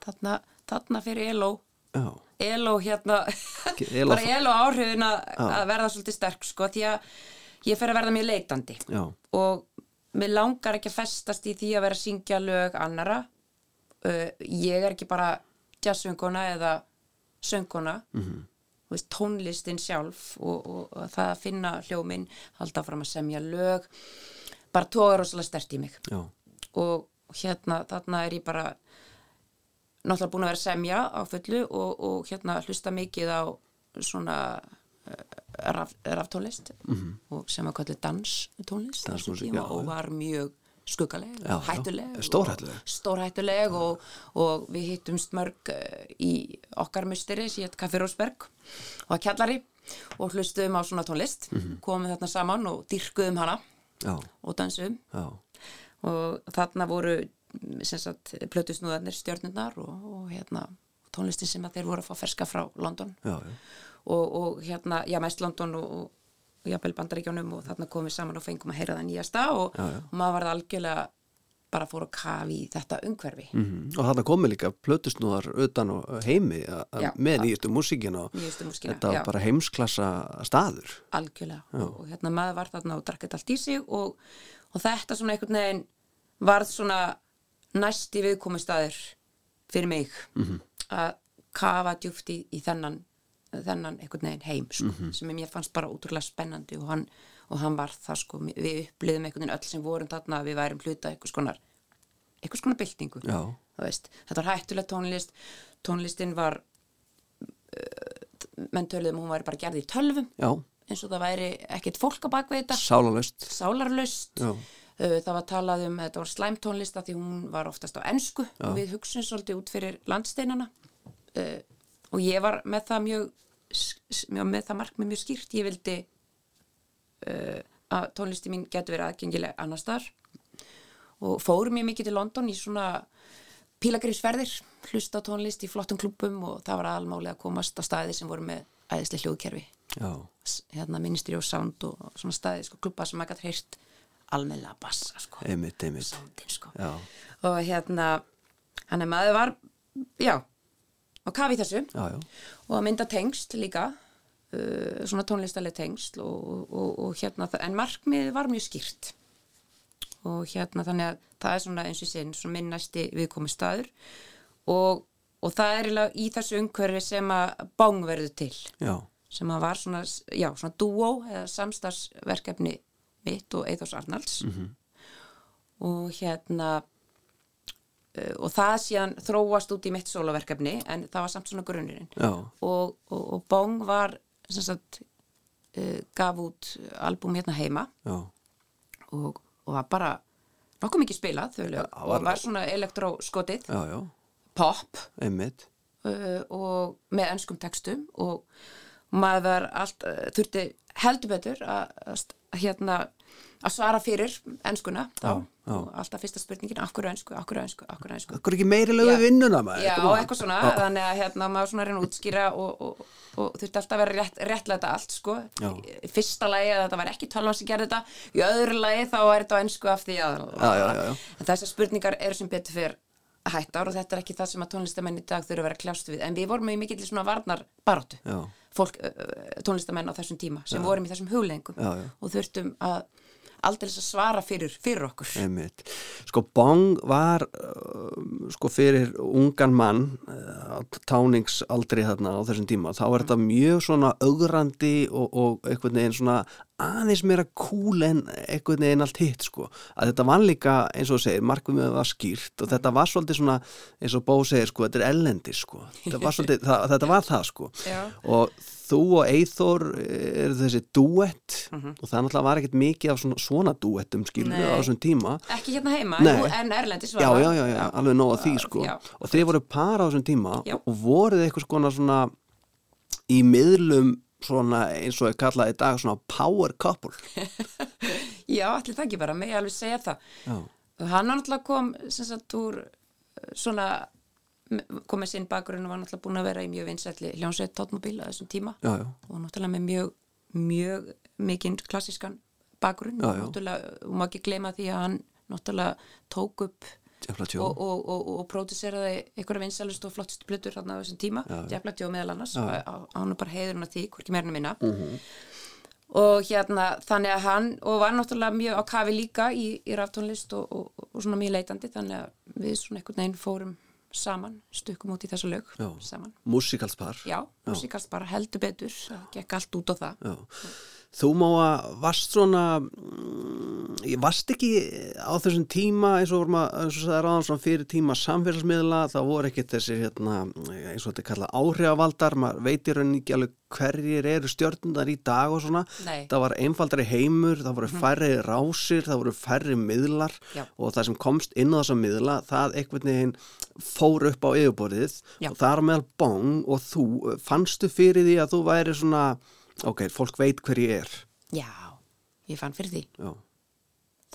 Þarna, þarna fyrir ELO já, ELO hérna ELO bara ELO áhrifin að verða svolítið sterk sko því að ég fer að verða mjög leitandi. Já, og mér langar ekki að festast í því að vera að syngja lög annara uh, ég er ekki bara jazzsönguna eða sönguna Mhm. þú veist, tónlistin sjálf og, og, og það að finna hljóminn halda fram að semja lög bara tóga rosalega stert í mig. Já, og hérna þarna er ég bara náttúrulega búin að vera semja á fullu og, og hérna hlusta mikið á svona uh, raf, raftónlist og sem að kalli þessum Dansmúsík, tíma já, og var mjög skuggaleg, hættuleg Stórhættuleg. stórhættuleg og, og við hittumst mörg uh, í okkar musteri síðan Kaffi Rósberg og að kjallari og hlustuðum á svona tónlist komum þarna saman og dyrkuðum hana já, og dansuðum já, og þarna voru sagt plötusnúðarnir stjörnurnar og, og hérna tónlistin sem að þeir voru að fá ferska frá London. Já. og, og hérna, já mest London og, og, jafnvel bandaríkjónum og þarna komum við saman og fengum að heyra það nýjasta og, Já, já. og maður var algjörlega bara fór að kafi í þetta umhverfi. Mm og þarna komið líka plötusnúðar utan og heimi Já, með nýjustu músíkin og músíkina, þetta var bara heimsklassa staður. Algjörlega. Og, og hérna maður var þarna og drakk þetta allt í sig og, og þetta svona einhvern veginn varð svona næsti viðkomi staður fyrir mig að kafa djúft í, í þennan þennan einhvern veginn heim sko, sem mér fannst bara útrúlega spennandi og hann, og hann var það sko, við uppliðum einhvern veginn öll sem vorum þarna að við værum hluta einhvers konar einhvers konar byltingu þetta var hættuleg tónlist tónlistin var uh, menn töluðum að hún væri bara gerð í tölvum já, eins og það væri ekkert fólk á bakvið þetta. Sálalöst sálarlaust. Já. Uh, það var talað um að þetta var slæmtónlista því hún var oftast á ensku og við hugsun svolítið út fyrir landsteinana. Uh, og ég var með það mjög, með það markmið mjög skýrt. Ég vildi uh, að tónlisti mín getur verið aðgengileg annars þar og fórum ég mikið til London í svona pílagriðsferðir, hlusta tónlist í flottum klúbbum og það var almáli að komast á staði sem voru með æðislega hljóðkerfi. S- hérna Ministry of Sound og svona staði sko, klubba sem maður gætt heyrt almennilega bassa sko, einmitt, einmitt. Soundin sko. Og hérna hann er maður var, já og kafi þessu. Já, já, og að mynda tengst líka uh, svona tónlistaleg tengst og, og, og hérna, en markmið var mjög skýrt. Og hérna þannig að það er svona eins og sinn svona minn næsti viðkomi staður. Og, og það er í þessu umhverfi sem að báng verður til. Já, sem að var svona, svona dúó eða samstagsverkefni mitt og Eithors Arnalds. Og hérna og það síðan þróast út í mitt sólaverkefni en það var samt svona grunnurinn. Og, og, og Bong var sem sagt uh, gaf út albúm hérna heima. Og, og var bara nokkuð mikið spilað þau lög. Var- og var svona elektróskotið. Pop. Einmitt. Uh, og með ennskum textum. Og maður allt, þurfti heldur betur að hérna að svara fyrir ennskuna þá Já, já. alltaf fyrsta spurningin akkur ensku, akkur ensku, akkur ensku Akkur ekki meiri lögu Já. vinnuna maður Já, eitthvað svona, þannig að hérna maður svona reyna að útskýra og, og, og þurfti alltaf að vera rétt, réttlega allt, sko. Já. Í fyrsta lagi að þetta var ekki tölvan sem gerði þetta, í öðru lagi þá er þetta á ennsku af því að... Já, já, já, já. En þessar spurningar eru sem betur fyrir hættar og þetta er ekki það sem að tónlistamenn í dag þurfa að vera kljást við. En við vorum í mikill svona varnar baróttu, Já. fólk, tónlistamenn á þessum tíma, sem vorum í þessum hugleggingum Já, já. og þurftum að aldrei að svara fyrir, fyrir okkur. Einmitt. Sko Bong var uh, sko fyrir ungan mann uh, táningsaldri þarna á þessum tíma þá er þetta mjög svona augrandi og, og einhvern veginn svona aðeins meira cool en einhvern veginn allt hitt sko. Að þetta var líka eins og þú segir það var skýrt og þetta var svolítið svona eins og Bó segir sko þetta er ellendi sko. Þetta var, svolítið, það, þetta var það sko. Já. og þú og Eithor eru þessi duett og það náttúrulega var ekkert mikið af svona, svona duettum skilur á þessum tíma. Ekki hérna heima, Nei. en Erlendis já, já, já, já, alveg nóg að því sko. Já. og þið voru par á þessum tíma Já. og voruð eitthvað svona í miðlum svona eins og er kallað í dag svona power couple. Já, allir það ekki bara, mig alveg segja það. já, Hann náttúrulega kom sem sagt úr uh, svona kom með sinn bakgrunn og var náttúrulega búin að vera í mjög vinsætli hljónsveit tóttmóbíl á þessum tíma. Já, já, og náttúrulega með mjög, mjög mikinn klassískan bakgrunn. Já, og náttúrulega, og má ekki gleyma því að hann náttúrulega tók upp Djafla Tjó og, og, og, og próduseraði einhverja vinsælust og flottust blötur hann á þessum tíma, Djafla Tjó meðal annars hann er bara heiðurinn að því, hvorki meirinu minna. Mhm. og hérna þannig að hann, og var náttúrulega mjög á kafi líka í, í raftónlist og, og, og svona mjög leitandi, þannig að við svona einhvern veginn fórum saman, stukkum út í þessu lög músikalspar. Já, músikast bara heldur betur það gekk allt út á það Já. Þú má að varst svona mm, ég varst ekki á þessum tíma eins og vorum að eins og sagði ráðan svona fyrir tíma samfélagsmiðla það voru ekki þessi hérna eins og þetta er kallað áhrifavaldar maður veitir rauninni ekki alveg hverjir eru stjörnundar í dag og svona Nei. það var einfaldari heimur, það voru færri rásir, það voru færri miðlar Já. og það sem komst inn á þessa miðla það einhvern veginn fór upp á yfirborðið Já. og það er meðal bong og þú fannstu fyrir því að þú væri svona ok, fólk veit hver ég er? Já, ég fann fyrir því. Já,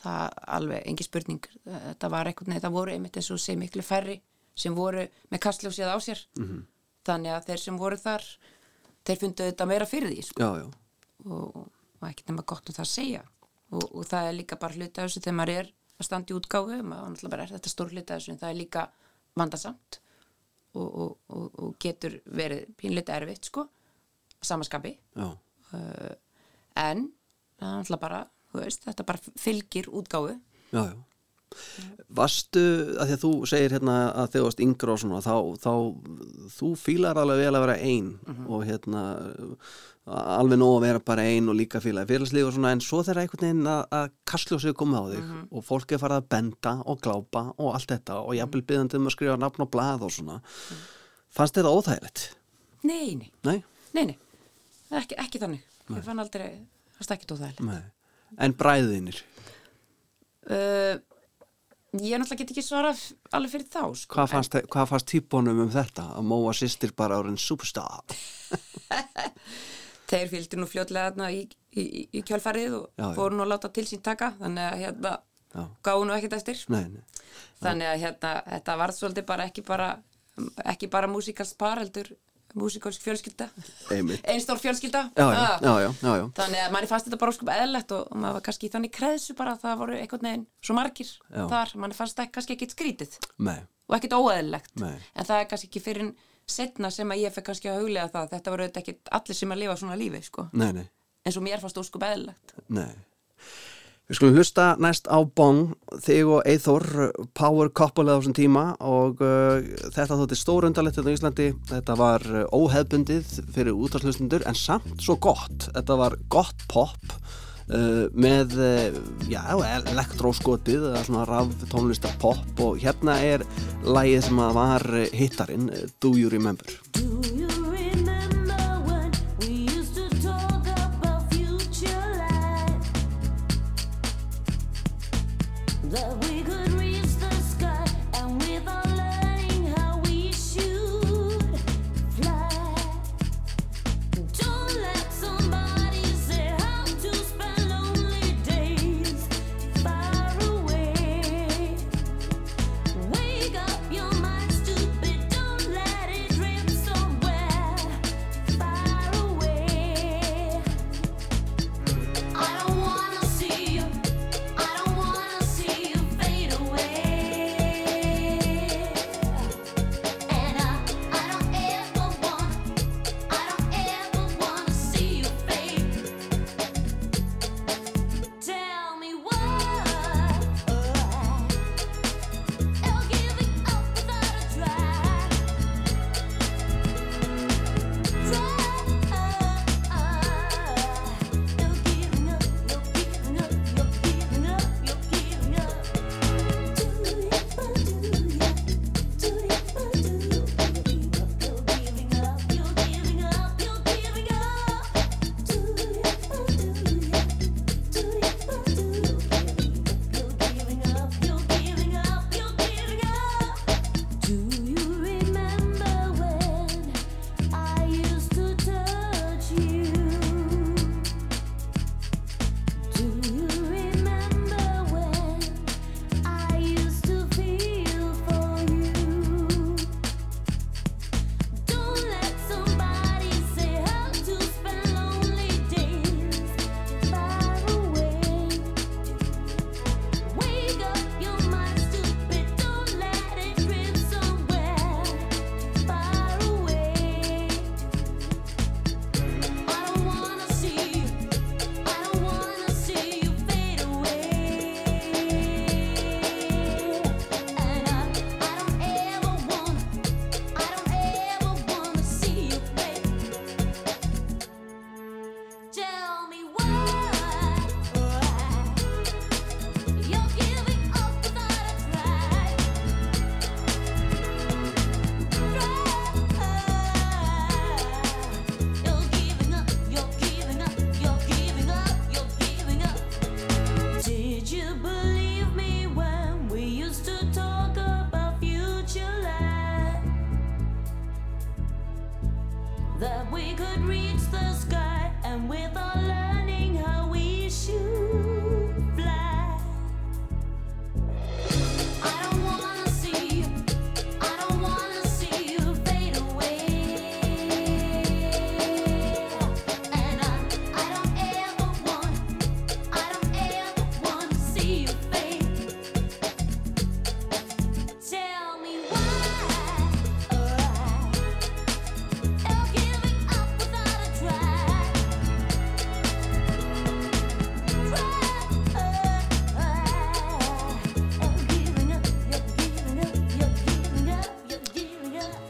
það alveg, engi spurning. Þetta var eitthvað, nei, það voru einmitt eins og sé miklu færri sem voru með kastljósið á sér. -hmm. þannig að þeir sem voru þar þeir fundu þetta meira fyrir því sko. já, já, og, og ekkert nema gott um það að segja. Og, og það er líka bara hluti af þessu þegar maður er að standa í útgáfu maður náttúrulega bara er þetta stór hluti af þessu en það er líka vandasamt og, og, og, og getur verið pínleita erfitt sko samaskapi já, en það er náttúrulega bara veist, þetta bara fylgir útgáfu. Já, já. Vastu, að því að þú segir hérna að þú varst yngra og svona, þá, þá þú fílar alveg vel að vera ein og hérna alveg nóg að vera bara ein og líka fílaði félagslíf og svona, en svo þegar einhvern veginn að, að kastljósið komið á þig og fólk er farið að benda og glápa og allt þetta og jafnvel byggðandi um að skrifa nafn og blað og svona fannst þetta óþægilegt? nei, nei, Nei? nei, nei. Ekki, ekki þannig. Ég fann aldrei, það er ekki Nei. En bræðinir, uh, ég náttúrulega get ekki svarað alveg fyrir þá sko. hvað fannst, hvað fannst típunum um þetta? Að móa sýstir bara árin superstar? þeir fylgdu nú fljótlega í, í, í, í kjálfarið og Já, fóru nú að láta til sín taka þannig að hérna gáðu nú ekkert eftir Nei, nei. þannig að hérna þetta var svolítið bara ekki bara ekki bara músikalst par heldur músikalsk fjölskylda. Einstór fjölskylda. Já, já, Ah. já, já, já, þannig að manni fannst þetta bara óskup eðlegt og, og maður var kannski í þannig kreðsu bara að það voru einhvern veginn svo margir þar, manni fannst það kannski ekkit skrítið. Nei, og ekkit óeðlilegt. Nei. en það er kannski ekki fyrir setna sem að ég fekk kannski að huglega það. Þetta voru ekkit allir sem að lifa svona lífi sko. eins og mér fannst óskup eðlilegt. Nei. Við skulum hlusta næst á Bong, þig og Eithor, power couple á þessum tíma og uh, þetta þótti stórundalegt þetta á Íslandi. Þetta var uh, óhefbundið fyrir útvarslustundur en samt svo gott. Þetta var gott pop uh, með, uh, elektróskotið eða svona raf tónlistar pop og hérna er lagið sem var uh, hittarinn? Do you remember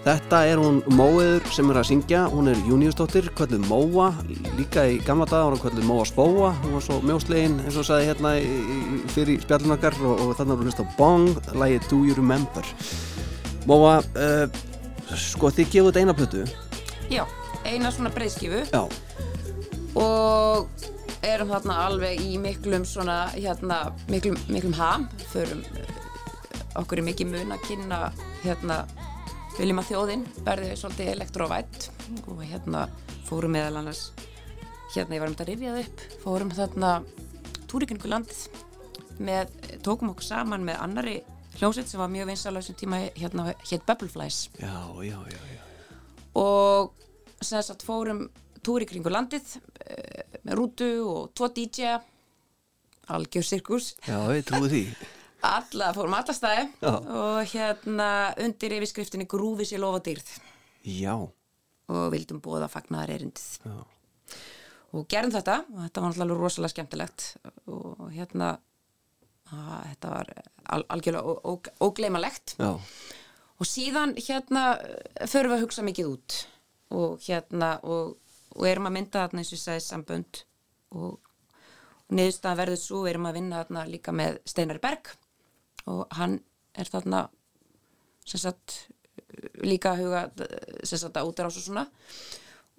Þetta er hún Móiður sem er að syngja, hún er Júniusdóttir, kvölduð Móa, líka í gamla dag var hún kvölduð Móa Spóa, hún var svo mjóslegin eins og sagði hérna í, í, fyrir spjallunakar og, og þannig að hún hlust á Bong, lægi Do You Remember. Móa, uh, sko þið gefið þetta eina plötu, Já, eina svona breyðskifu já, og erum þarna alveg í miklum svona hérna, miklum, miklum ham. Förum eh, okkur er mikið mun að kynna hérna viljum að þjóðin verði svolítið elektrovætt og hérna fórum meðal annars hérna ég var um þetta að rifjað upp fórum þarna túrikningu landið með, tókum okkur saman með annari hljómsveit sem var mjög vinsalega þessum tíma hérna hétt Bubbleflies já, já, já, já. og sem sagt fórum túr í kringu landið eh, með rútu og tvo DJ algjör sirkus Já, ég trúi því. Alla, fórum alla staði Já. og hérna undir yfirskriftinni grúfi sér lofa dýrð. Já, og vildum bóða fagnaðar erindið Já. og gerðum þetta og þetta var náttúrulega rosalega skemmtilegt. Og hérna að, þetta var al algjörlega ó- ó- ógleymanlegt. Já, og síðan hérna förum við að hugsa mikið út. Og hérna og, og erum að mynda þarna eins og ég sagði sambönd. Og, niðurstaðan verður svo erum að vinna þarna líka með Steinar Berg og hann er þarna sem sagt líka að huga sem sagt að útrás og svona.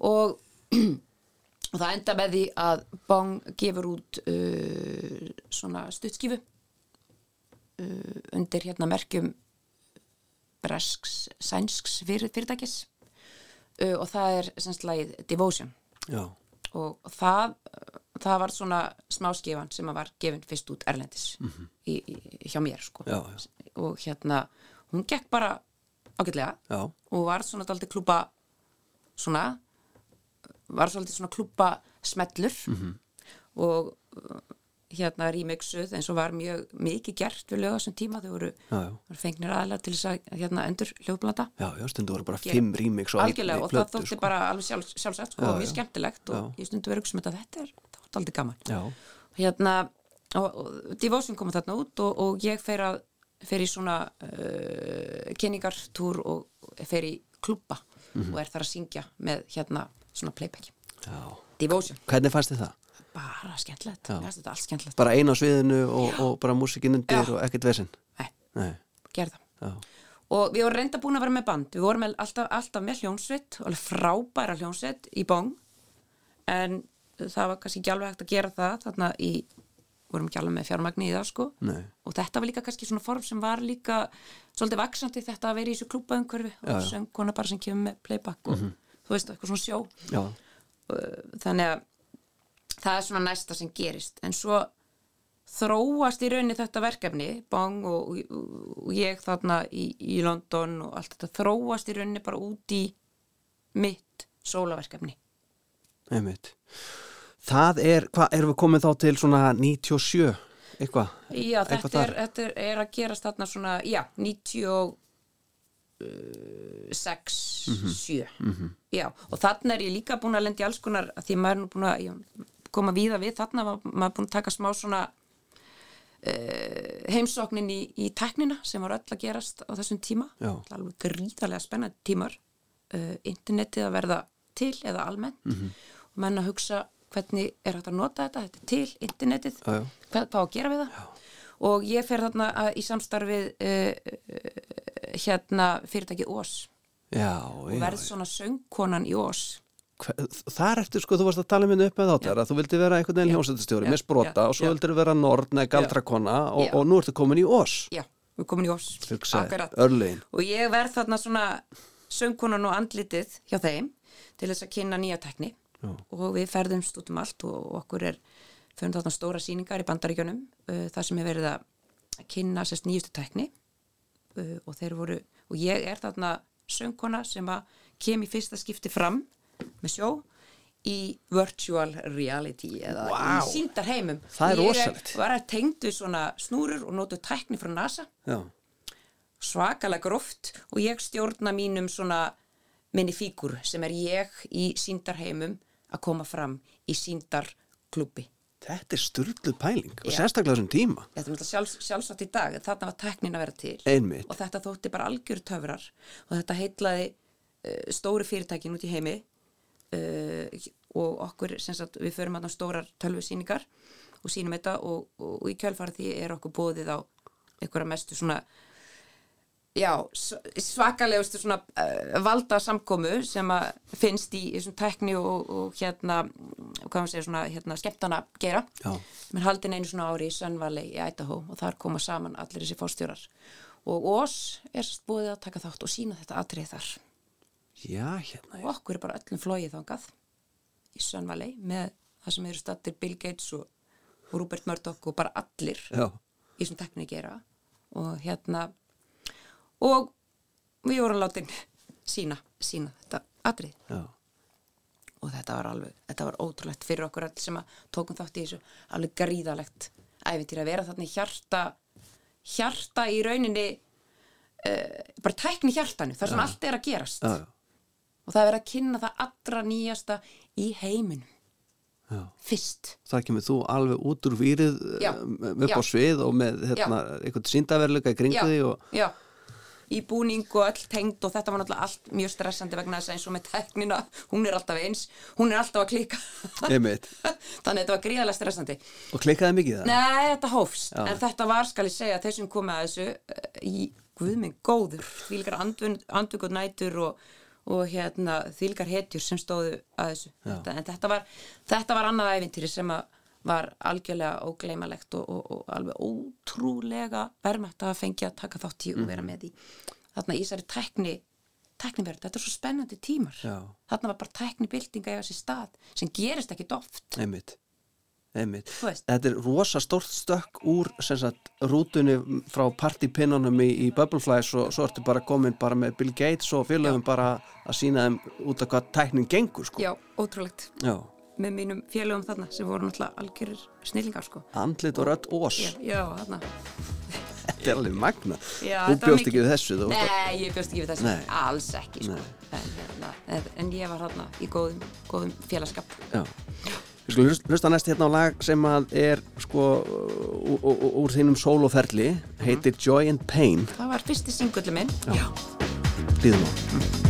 Og, og það enda með því að Bong gefur út uh, svona stuttskifu uh, undir hérna merkjum bresks, sænsks fyrir, fyrirtækis. Uh, og það er semst lagið Devotion. Já, og það, það var svona smáskifan sem að var gefin fyrst út Erlendis í, í, hjá mér sko. Já, já. og hérna hún gekk bara ágætlega. Já, og var svona daldið klúpa svona var svolítið svona klúpa smellur. Mhm. og uh, hérna remixuð eins og var mjög mikið gert við lög á þessum tíma. Þau voru, fengnir aðlega til þess að hérna endur hljóðblanda. Já, já, stundu voru bara fimm remix og algjörlega og það þótti bara alveg sjálf, sjálfsagt sko, og mjög skemmtilegt. Og ég stundu verið um þetta þetta er, þetta var aldrei gaman. Já, hérna og, og Devotion kom þarna út og, og ég fer að fer í svona uh, kynningartúr og fer í klubba Mhm. og er þar að syngja með hérna svona playback. Já. Devotion, Hvernig fannst þið það? bara skemmtilegt. Mér finnst þetta allt skemmtilegt. Bara eina á sviðinu og, og bara músikinn undir Já. og ekkert vesinn? Nei, Nei, gerð það. Já, og við vorum reynda búin að vera með band. Við vorum alltaf, alltaf með hljónsveit frábæra hljónsveit í bóng en það var kannski ekki alveg hægt að gera það þarna í, vorum ekki alveg með fjármagni í það sko. Nei, og þetta var líka kannski svona form sem var líka svolítið vaksandi þetta að vera í þessu Mhm. og söngkona bara sem kemur með playback og þú veist, eitthvað svona sjó. Já, þannig að það er svona næsta sem gerist. En svo þróast í rauninni þetta verkefni Bang og, og, og ég þarna í, í London og allt þetta þróast í rauninni bara út í mitt sólaverkefni einmitt. Það er, hvað, erum við komin þá til svona 97, eitthvað? Já, Eitthvað þetta er, þetta er, að gerast þarna svona, já, 96, Mhm. 7 Já, og þarna er ég líka búin að lendi alls konar, því maður er nú búin að já, koma víða við, þarna var maður búin að taka smá svona uh, heimsóknin í, í teknina sem var öll að gerast á þessum tíma alveg gríðarlega spennandi tímar uh, internetið að verða til eða almennt Mhm. og menn að hugsa hvernig er hægt að nota þetta, þetta er til internetið, Já, já. hvað, á að gera við það. Já. og ég fer þarna að, í samstarfið uh, hérna fyrirtækið Ós. Já, og verð svona söngkonan í Ós. Þar ertu sko, þú varst að tala minni upp með þáttar að þú vildi vera einhvern veginn Já. með sprota og svo Já. vildir vera nord neða galdrakona og, og nú ertu komin í Ós. Já, við komin í Ós. Akkurat. örlegin og ég verð þarna svona söngkonan og andlitið hjá þeim til þess að kynna nýja tekni Já. og við ferðumst út um allt og, okkur er fyrir þarna stóra sýningar í bandaríkjunum uh, þar sem er verið að kynna sérst nýjustu tekni uh, og þeir voru, og ég er þarna söngkona sem að kem í fyrsta skipti fram með sjó í virtual reality eða Vá. í síndar heimum Það er Ég rosalegt. var að tengdu svona snúrur og nótu tækni frá NASA Já, svakalega gróft og ég stjórna mínum svona minni fígur sem er ég í síndarheimum að koma fram í síndarklubbi. þetta er styrluð pæling og Já. sérstaklega þessum tíma Þetta er sjálfs, sjálfsagt í dag, þarna var teknin að vera til. Einmitt. Og þetta þótti bara algjör töfrar og þetta heitlaði uh, stóru fyrirtækin út í heimi uh, og okkur, sagt, við förum að stórar tölvusýningar og sýnum þetta og, og, og í kjölfara því er okkur bóðið á einhverja mestu svona já, svakalegustu svona uh, valda samkomu sem að finnst í þessum tekni og, og hérna, hvað maður segja svona hérna skemmtana gera. Er haldin einu svona ári í Sönvali í Idaho og þar koma saman allir þessi fórstjórar og Ós er búið að taka þátt og sína þetta atrið þar. Já, hérna og okkur er bara öllum flóið þangað í Sönvali með það sem eru stattir Bill Gates og, Rupert Murdoch og bara allir Já, í þessum tekni gera. Og hérna og við vorum látin sína, sína þetta atrið já, og þetta var alveg, þetta var ótrúlegt fyrir okkur allir sem að tókum þátt í þessu. Alveg gríðalegt æfintýr að vera þarna í hjarta hjarta í rauninni uh, bara tækni hjartanu þar sem allt er að gerast. Já, já, og það er að kynna það allra nýjasta í heiminum. Já. fyrst. Það kemur þú alveg út úr výrið Já, eh, upp á já. svið og með hérna, einhvern síndaverleika í kringu því og já, í búning og öll tengd og þetta var náttúrulega allt mjög stressandi vegna þess að eins og með teknina hún er alltaf eins, hún er alltaf að klika. Þannig að þetta var gríðalega stressandi. Og klikkaði mikið það? Nei, þetta hófst, Já. en þetta var skal ég segja þessum komið að þessu eh, í guðminn góður, þvílgar andvöggur nætur og, og hérna þvílgar hetjur sem stóðu að þessu. Þetta, en þetta var, þetta var annað æfintýri sem að var algjörlega ógleymalegt og, og, og alveg ótrúlega verðmætt að fengja að taka þátt í og vera með í þarna í þessari tækni tækniverð, þetta er svo spennandi tímar Já. þarna var bara tæknibildinga í þessi stað sem gerist ekki oft Einmitt. Einmitt. Þetta er rosa stórt stökk úr sagt, rútunni frá partypinnunum í, í Bubbleflies og svo ertu bara komin bara með Bill Gates og félögum bara að sína þeim út af hvað tæknin gengur sko. Já, ótrúlegt Já. Með mínum félögum þarna sem voru náttúrulega algjörir snillingar sko. Andlit og rödd ós. Já, já þarna. Þetta er alveg magna. Já, Þú bjóst mikið- ekki við þessu. Þú, Nei, ég bjóst ekki við þessu, Nei. alls ekki sko. en, hérna, en, en ég var þarna í góðum, góðum félagskap. Já. Við skulum hlust- hlusta næst hérna á lag sem að er sko úr þínum sóloferli, heitir Joy and Pain. Það var fyrsti singulli minn. Já. Líðum á.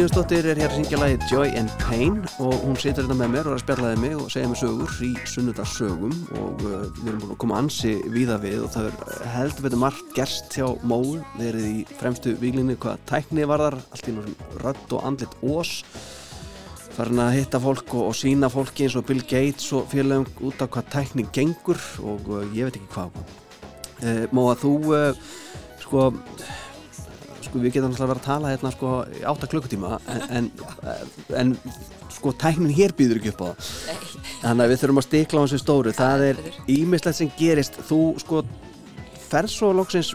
Júniusdóttir er hér að syngja lagið Joy and Pain og hún situr hérna með mér og er að spjallaði mig og segja mig sögur í sunnudagsögum og uh, við erum búin að koma ansi víða við og það er heldur betur margt gerst hjá Móu, verið í fremstu víglinni hvað tækni varðar, allt í náttúrulega rödd og andlit ós farin að hitta fólk og, og sína fólki eins og Bill Gates og félagum út af hvað tækni gengur og uh, ég veit ekki hvað. Uh, Móa, þú uh, sko sko við getum alltaf vera að tala hérna sko í átta klukkutíma en, en, en sko tæknin hér býður ekki upp á. Það þannig að við þurfum að stikla á þessu stóru. Það er ímislegt sem gerist. Þú sko ferð svo loksins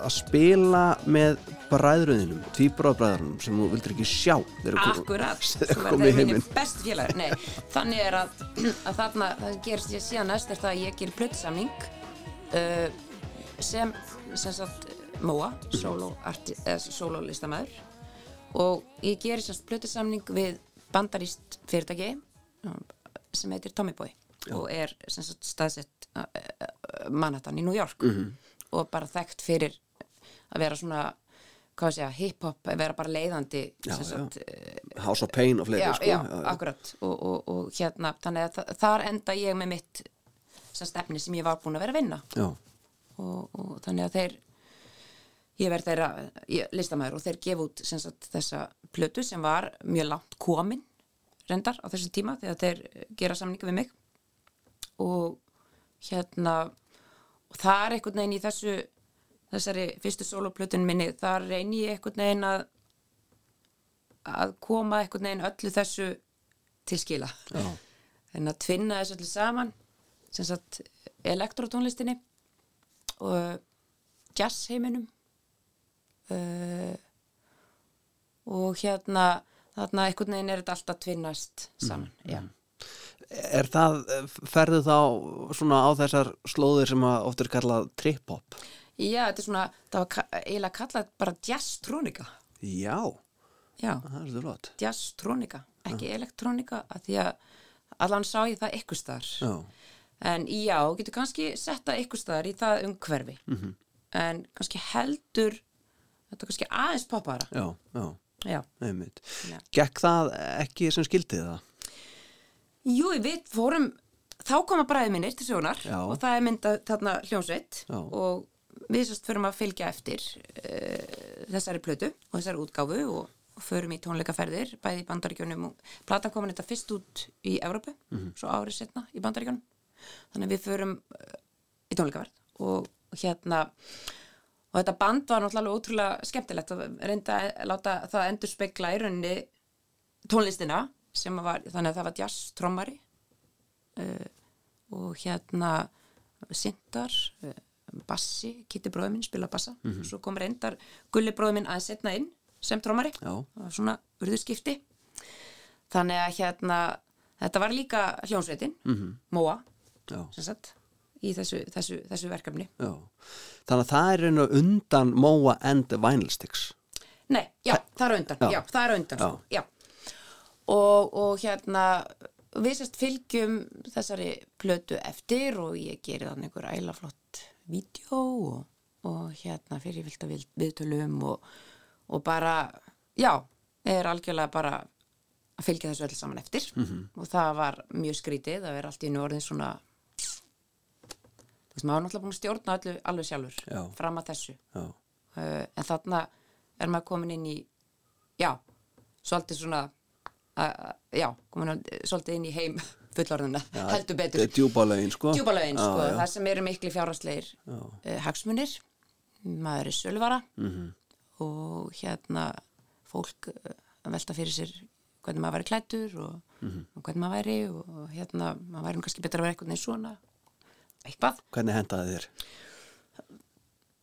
að spila með bræðröðinum, tvíbráðbræðrunum sem þú vildir ekki sjá Akkurat, verður í minni best félagur Nei, þannig er að, að þarna, það gerist ég síðan næst er það að ég ger plötsamning uh, sem, sem sagt Móa, solo, arti, eða solo listamæður og ég gerir sérst plötusamning við bandaríst fyrirtæki um, sem heitir Tommy Boy og er sagt staðsett uh, uh, Manhattan í New York. Og bara þekkt fyrir að vera svona hip-hop, að vera bara leiðandi Já, sem já. sagt, uh, House of Pain og fleiri já, sko. já, akkurat. Og, og, og hérna, þannig að þa- þar enda ég með mitt stefni sem ég var búin að vera að vinna. Já, og, og þannig að þeir ég verð þeirra listamæður og þeir gefa út sagt, þessa plötu sem var mjög langt komin reyndar á þessum tíma þegar þeir gera samningu við mig. Og hérna og það er einhvern veginn í þessu þessari fyrstu soloplötun minni þar reyni ég einhvern veginn að að koma einhvern veginn öllu þessu til skila. En að tvinna þessu öllu saman sem sagt elektrotónlistinni og jazzheiminum uh, og hérna þarna einhvern veginn er þetta alltaf tvinnast saman já. er það ferðu þá svona á þessar slóðir sem að oft er kallað trip-hop? Já, þetta er svona það var eiginlega kallað bara jazztrónika. Já, já, það er þetta flott. Jazztrónika ekki elektrónika að því að allan sá ég það ykkur staðar. Já, En já, getur kannski setta ykkur staðar í það umhverfi. Mhm. En kannski heldur, þetta er kannski aðeins poppara. já, já, Já. einmitt Já. gekk það ekki sem skildið það Jú, við fórum, þá koma bræði minnir til sjónar Já. og það er myndað þarna hljónsveit Já. og við sérst förum að fylgja eftir uh, þessari plötu og þessari útgáfu og, og förum í tónleikaferðir, bæði í bandaríkjunum og platan komin þetta fyrst út í Evrópu, Mhm. svo árið setna í bandaríkjunum. Þannig við förum uh, í tónleikaferð og hérna og þetta band var náttúrulega ótrúlega skemmtilegt að reynda að láta það endur spekla í rauninni tónlistina sem að var, þannig að það var jazz trommari uh, og hérna Sintar uh, bassi, Kitty bróður minn spila bassa. Svo kom reyndar Gulli bróður minn aðeins setna inn sem trommari. Svona urðuskipti. Þannig að hérna þetta var líka hljónsveitin -hmm. Móa, já, sem sagt í þessu, þessu, þessu verkefni. Já. Þannig að það er einu undan Moa and the Vinyl Sticks. Nei, já, það er undan, Já. já, það er undan. Og, og hérna, við sérst fylgjum þessari plötu eftir og ég geri þannig einhver æla flott vídeo og, og hérna fyrir vilt að viðtölum og, og bara, já, er algjörlega bara að fylgja þessu öll saman eftir. -hmm. og það var mjög skrítið að vera allt í einu orðin svona þú veist, maður var náttúrulega búin að stjórna öllu alveg sjálfur Já. fram að þessu já, uh, en þarna er maður komin inn í já, svolítið svona uh, já, komin að, svolítið inn í heim fullorðina, heldur betur djúbalögin sko djúbalögin, Já, sko, já. það sem eru mikli fjárhagslegir uh, hagsmunir maður er söluvara Mhm. og hérna fólk að velta fyrir sér hvernig maður væri klættur og, Mhm. og hvernig maður væri og, hérna, maður væri kannski betur að vera eitthvað neins svona eitthvað hvernig hendaði þér?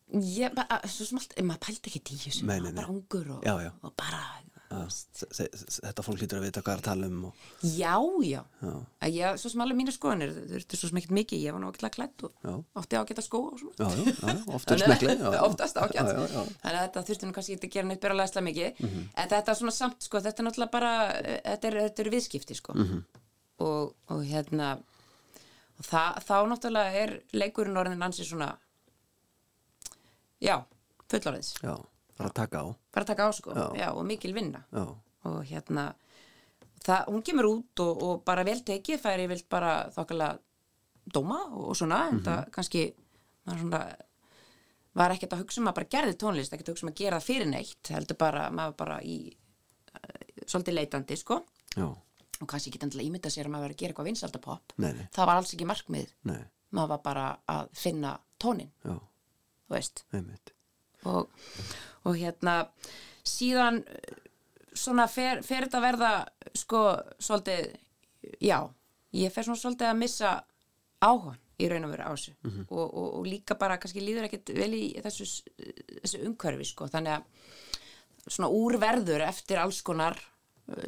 Ég bara, svo sem allt, maður pældi ekki í þessu, Nei, nei, nei. bara ungur og, Já, já. og bara Já, þe- þe- þetta fólk lítur að vita hvað er að tala um og, Já, já, já, að ég, svo sem alveg mínu skoðanir þau eru svo sem ekkert mikið, ég var nú ágætlega klætt og Já. átti ágæta skó og svona já, já, já, oft er Þannig- smekli já, já. oftast ágætt já, já, já. þannig að þetta þurfti nú kannski ekki að gera neitt byrjalega mikið Mhm. en þetta er svona samt sko, þetta er náttúrulega bara eh, þetta er, þetta er viðskipti sko Mhm. og, og hérna og það, þá náttúrulega er leikurinn orðin ansi svona já, fullorðins. Já, bara taka á. Bara taka á sko, Já. já, og mikil vinna. Já, og hérna það, hún kemur út og, og bara vel tekið færi vilt bara þokkalega dóma og svona en það kannski maður svona var ekkert að hugsa um að bara gerði tónlist ekkert að hugsa um að gera það fyrir neitt heldur bara, maður bara í uh, svolítið leitandi sko. Já, og kannski ekki endilega ímynda sér að maður var að gera eitthvað vinsaldapop það var alls ekki markmið. Nei, maður var bara að finna tónin já, þú veist. Og, og hérna síðan svona fer, fer þetta að verða sko svolítið já, ég fer svona svolítið að missa áhugan í raun og veru á þessu. Og, og, og líka bara kannski líður ekkert vel í þessu, þessu umhverfi sko, þannig að svona úrverður eftir alls konar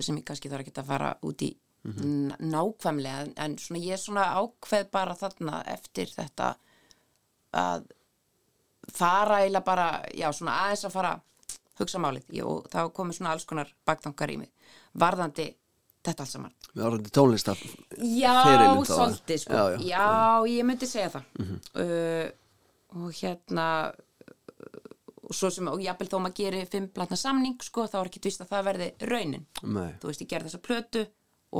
sem ég kannski þarf ekki að fara út í mm nákvæmlega en, svona ég svona ákveð bara þarna eftir þetta að fara eiginlega bara, já, svona aðeins að fara hugsa málið. Jú, og þá komið svona alls konar baktankar í mig varðandi þetta allt saman. Með orðandi tónlistar Já, Ferilinn þá, svolítið sko. Já, Já, já. ég myndi segja það. Uh, og hérna og svo sem, og jafnvel þó maður gerir fimm platna samning, sko, þá er ekki tvist að það verði raunin, Nei. þú veist, ég gerði þessa plötu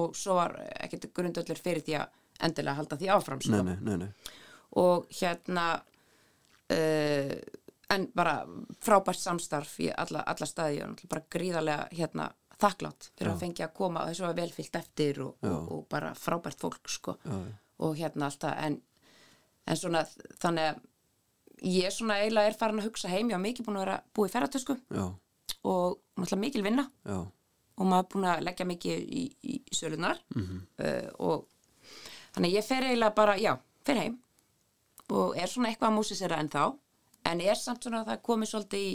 og svo var ekkert grundöllur fyrir því að endilega halda því áfram, sko nei, nei, nei, nei. og hérna uh, en bara frábært samstarf í alla, alla staði og bara gríðarlega hérna þakklátt fyrir að fengja að koma og þessu var velfyllt eftir og, og, og bara frábært fólk sko Já, já. og hérna alltaf en, en svona þannig að ég svona eiginlega er farin að hugsa heim ég var mikið búin að vera búið ferratösku og náttúrulega mikil vinna. Já, og maður er búin að leggja mikið í, í, sölunar uh, og þannig að ég fer eiginlega bara, já, fer heim. Og er svona eitthvað að músisera en þá en er samt svona að það komið svolítið í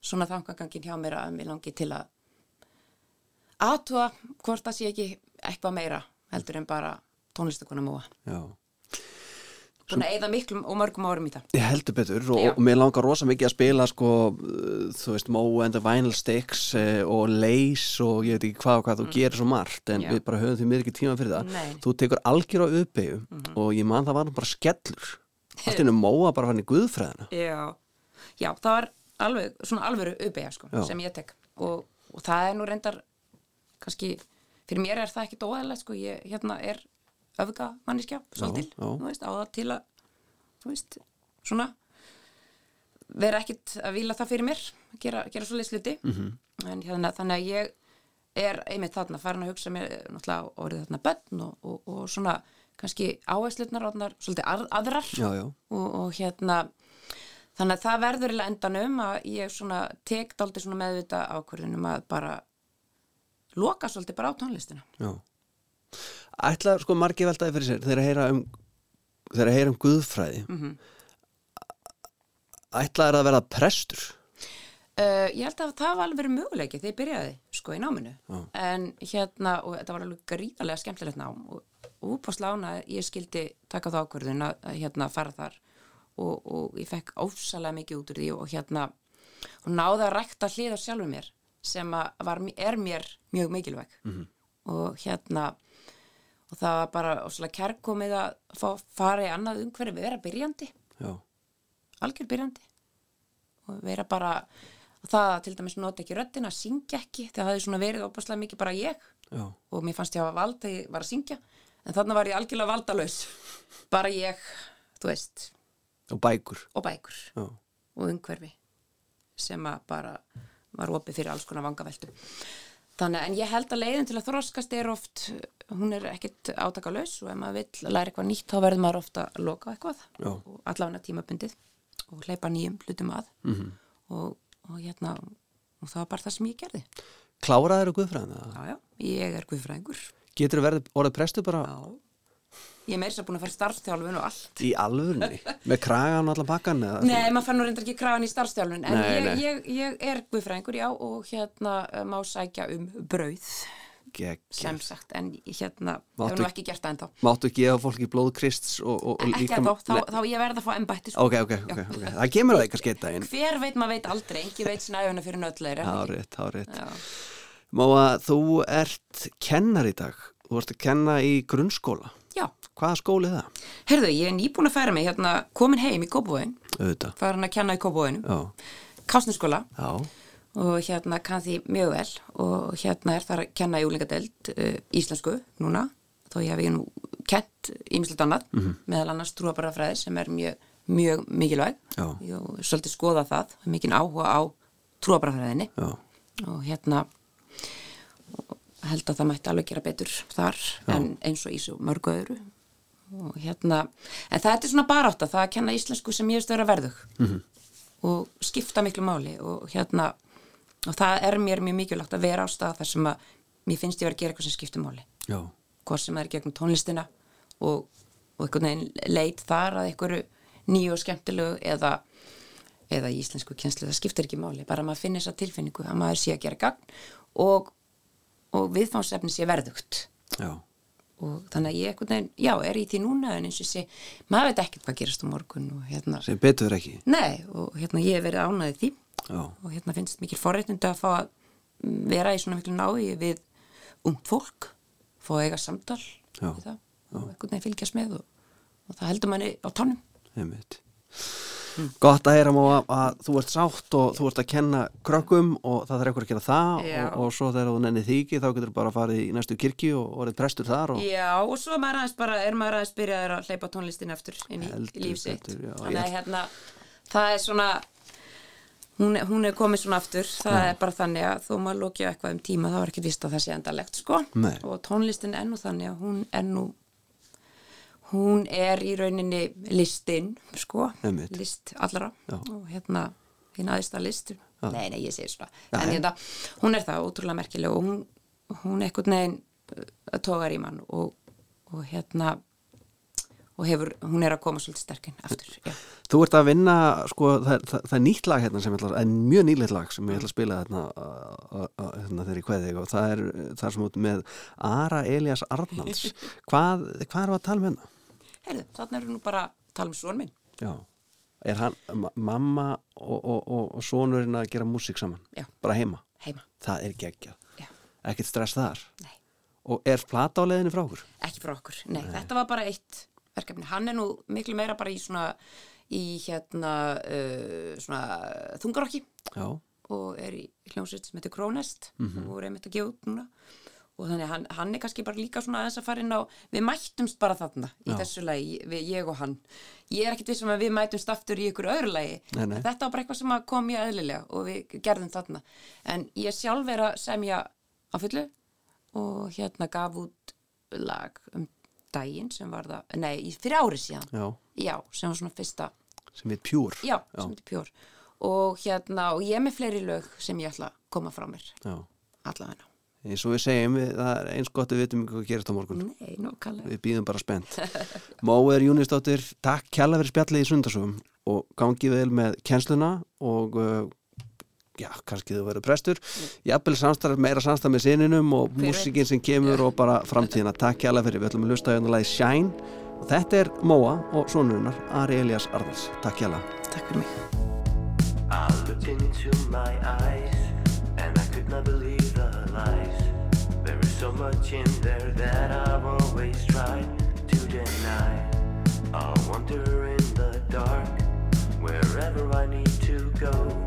svona þangangangin hjá mér að mér langi til að aðtúa hvort það sé ekki eitthvað meira heldur en bara tónlistakona múa já. Búin að eyða miklum og mörgum árum í það. Ég heldur betur og, og mér langar rosa mikið að spila sko, uh, þú veist, Moe and the Vinyl Sticks uh, og Lace og ég veit ekki hvað og hvað, þú gerir svo margt en Mm. Já. við bara höfum því mér ekki tíma fyrir það. Nei. Þú tekur algjör á uppeyju og ég man það var bara skellur. Allt innu Moa bara fann í guðfræðina. Já, já, það var alveg, svona alvöru uppeyja sko, sem ég tek. Og, og það er nú reyndar kannski, fyrir mér er það ekkit óæðilegt sko, ég hérna er öfga manniskja, svolítil, já. þú veist, á það til að þú veist, svona vera ekkit að vila það fyrir mér gera, gera svolítið sluti -hmm. en hérna, þannig að ég er einmitt þarna farin að hugsa mér náttúrulega orðið þarna bönn og, og, og svona kannski áherslutnar orðnar svolítið að, aðrar Já, já. Og, og hérna þannig að það verður í endanum að ég svona tek dálítið svona meðvita ákvörðunum að bara loka svolítið bara á tónlistina Já. Ætla sko margir veltaði fyrir sér þegar að heyra um að heyra um guðfræði. Mm Mhm. Ætla er að vera prestur? Uh, ég held að það var alveg verið möguleiki þegar ég byrjaði sko í náminu. En hérna og þetta var alveg gríðarlega skemmtilegt nám og útpásla ána ég skildi taka þá ákvörðun að, hérna fara þar. Og, og ég fekk ósalega mikið út úr því og hérna og náði að rækta hlið á sjálfur mér sem var, er mér mjög mikilvæg. -hmm. og hérna og það var bara óslega kærkomið að fá, fara í annað umhverfi vera byrjandi. Já, algjör byrjandi. Og vera bara og það að til dæmis nota ekki röddina að syngja ekki það hefði svona verið opaslega mikið bara ég. Já, og mér fannst ég hafa vald þegar ég var að syngja. En þannig var ég algjörlega valdalaus. Bara ég, þú veist. Og bækur. Og bækur. Og umhverfi sem að bara var opið fyrir alls konar vangaveltu þannig en ég held að leiðin til að þroskast er oft hún er ekkit átakalaus og ef maður vill læra eitthvað nýtt þá verður maður ofta að loka eitthvað Já. og allavega tímabundið og hleypa nýjum hlutum að -hmm. og, og hérna og það var bara það sem ég gerði Kláraður guðfræðina? já, já, ég er guðfræðingur Getur verið orðið prestur bara? já, Ég er meira sér búin að fara í starfstjálfun og allt. Í alvörni? Með kragan og allan bakkan? Eða? Nei, maður fann nú reyndar ekki kragan í starfstjálfun, en Nei, ég, nei. Ég, ég er guðfræðingur, já, og hérna uh, má sækja um brauð, Gekk. sem sagt, en hérna, hefur nú ekki gert það ennþá. Máttu gefa fólki blóðkrists og, og, og Ekki líka... ennþá, þá, þá ég verð að fá embætti, sko. Ok, ok, ok, ok. Það kemur það eitthvað skeitt daginn. Hver veit, maður veit aldrei, engi veit snæfuna fyrir hárið. Já. Máa, þú ert kennar í dag. Þú ert að kenna í grunnskóla. Já, Hvaða skóli er það? heyrðu, ég er nýbúin að færa mig hérna, komin heim í Kópavóin, Auðvitað. farin að kenna í Kópavóinu, Já, Kásnarskóla já, og hérna kann því mjög vel. Og hérna er það að kenna í úlingadeld uh, íslensku núna, þó ég hef ég nú kent ímislegt annað, Mhm. meðal annars trúabarafræði sem er mjög, mjög mikilvæg. Hef svolítið skoða það, mikinn áhuga á trúabarafræðinni já. og hérna og held að það mætti alveg gera betur þar en eins og í svo mörgu öðru. Og hérna en það er svona barátta, það að kenna íslensku sem ég veist vera verðug. -hmm. og skipta miklu máli og hérna og það er mér mjög mikilvægt að vera á stað þar sem að mér finnst ég vera að gera eitthvað sem skiptir máli. Já, hvort sem er gegnum tónlistina og, og einhvern veginn leit þar að einhverju nýju og skemmtilegu eða, eða íslensku kjenslu, það skiptir ekki máli, bara að maður finnir þessa tilfinningu að maður sé að gera gagn og, og viðfánsefni sé verðugt já, og þannig að ég einhvern veginn, já, er í því núna en eins og sé, maður veit ekkert hvað gerast á morgun og hérna, sem betur ekki. nei, og hérna ég hef verið ánæðið því Já, og hérna finnst mikil forréttundu að fá að vera í svona miklu nái við ungt fólk, fá að eiga samtal það og einhvern veginn fylgjast með og, og það heldur manni á tánum. einmitt. Gott að heyra Máa að þú ert sátt og þú ert að kenna krökkum og það þarf eitthvað að gera það og, og svo þegar þú nennið því ekki þá getur þú bara farið í næstu kirkju og orðið prestur þar og Já, og svo er maður aðeins bara, er maður aðeins byrjaður að hleypa tónlistin aftur inn í Heldur líf sitt. betur, já, Þannig að hérna, það er svona, hún, er- hún er komið svona aftur, það er bara þannig að þó maður lókja eitthvað um tíma þá er ekki vist að það sé endalegt, sko. Nei. Og tónlistin er nú þannig að hún er nú, hún er í rauninni listinn, sko, Einmitt. list allra Já. og hérna, þín aðeins listur. Nei, nei, ég segir svona. Já, en já. hérna, hún er það ótrúlega merkileg og hún, hún eitthvað neginn uh, tógar í mann og, og hérna og hefur, hún er að koma svolítið sterkinn aftur, já. Þú ert að vinna, sko, það, það, það er nýtt lag hérna sem ég ætla, en mjög nýleitt lag sem ég ætla að spila hérna, að- að- að- hérna þegar ég kveði og það er, það er sem út með Ara Elias Arnalds. Hvað, hvað er að tala með hennar? Herðu, þannig erum nú bara að tala um svon minn. Já. Er hann, ma- mamma og, og, og, og sonurinn að gera músík saman? Já. Bara heima? Heima. Það er geggjað. Já. Ekkert stress þar? Nei. Og er plata á leiðinni frá okkur? Ekki frá okkur, nei, þetta var bara eitt verkefni. Hann er nú miklu meira bara í svona, í hérna, uh, svona þungarokki Já. og er í hljómsveit sem heitir Krónest og voru einmitt að gefa út núna og þannig hann, hann er kannski bara líka svona aðeins að fara inn á, við mættumst bara þarna í þessu lagi, við, ég og hann. Ég er ekkit vissum að við mætumst aftur í ykkur öðru lagi, Nei, nei. Þetta var bara eitthvað sem kom mjög eðlilega og við gerðum þarna. En ég sjálf er að semja á fullu og hérna gaf út lag um daginn sem var það, nei, í- fyrir ári síðan. Já. já, sem var svona fyrsta. Sem heit Pjúr. já, sem heitir Pjór og hérna, og ég er með fleiri lög sem ég ætla að koma frá mér. Já. Eins og við segjum, við, það er eins gott að við vitum hvað gerist á morgun. Nei. Við býðum bara spennt. Móður Júnisdóttir, takk kjalla fyrir spjallið í sundasögum og gangið vel með kjensluna og uh, já, kannski þú verður prestur. Jafnvel samstarf, meira samstarf með sininum og Hver veit? músikinn sem kemur og bara framtíðina. Takk kjalla fyrir, við ætlum að lusta hérna lagi Shine og þetta er Móa og sonurinnar Ari Elias Arðars. Takk kjalla. Takk fyrir mig. Much in there that I've always tried to deny. I'll wander in the dark wherever I need to go.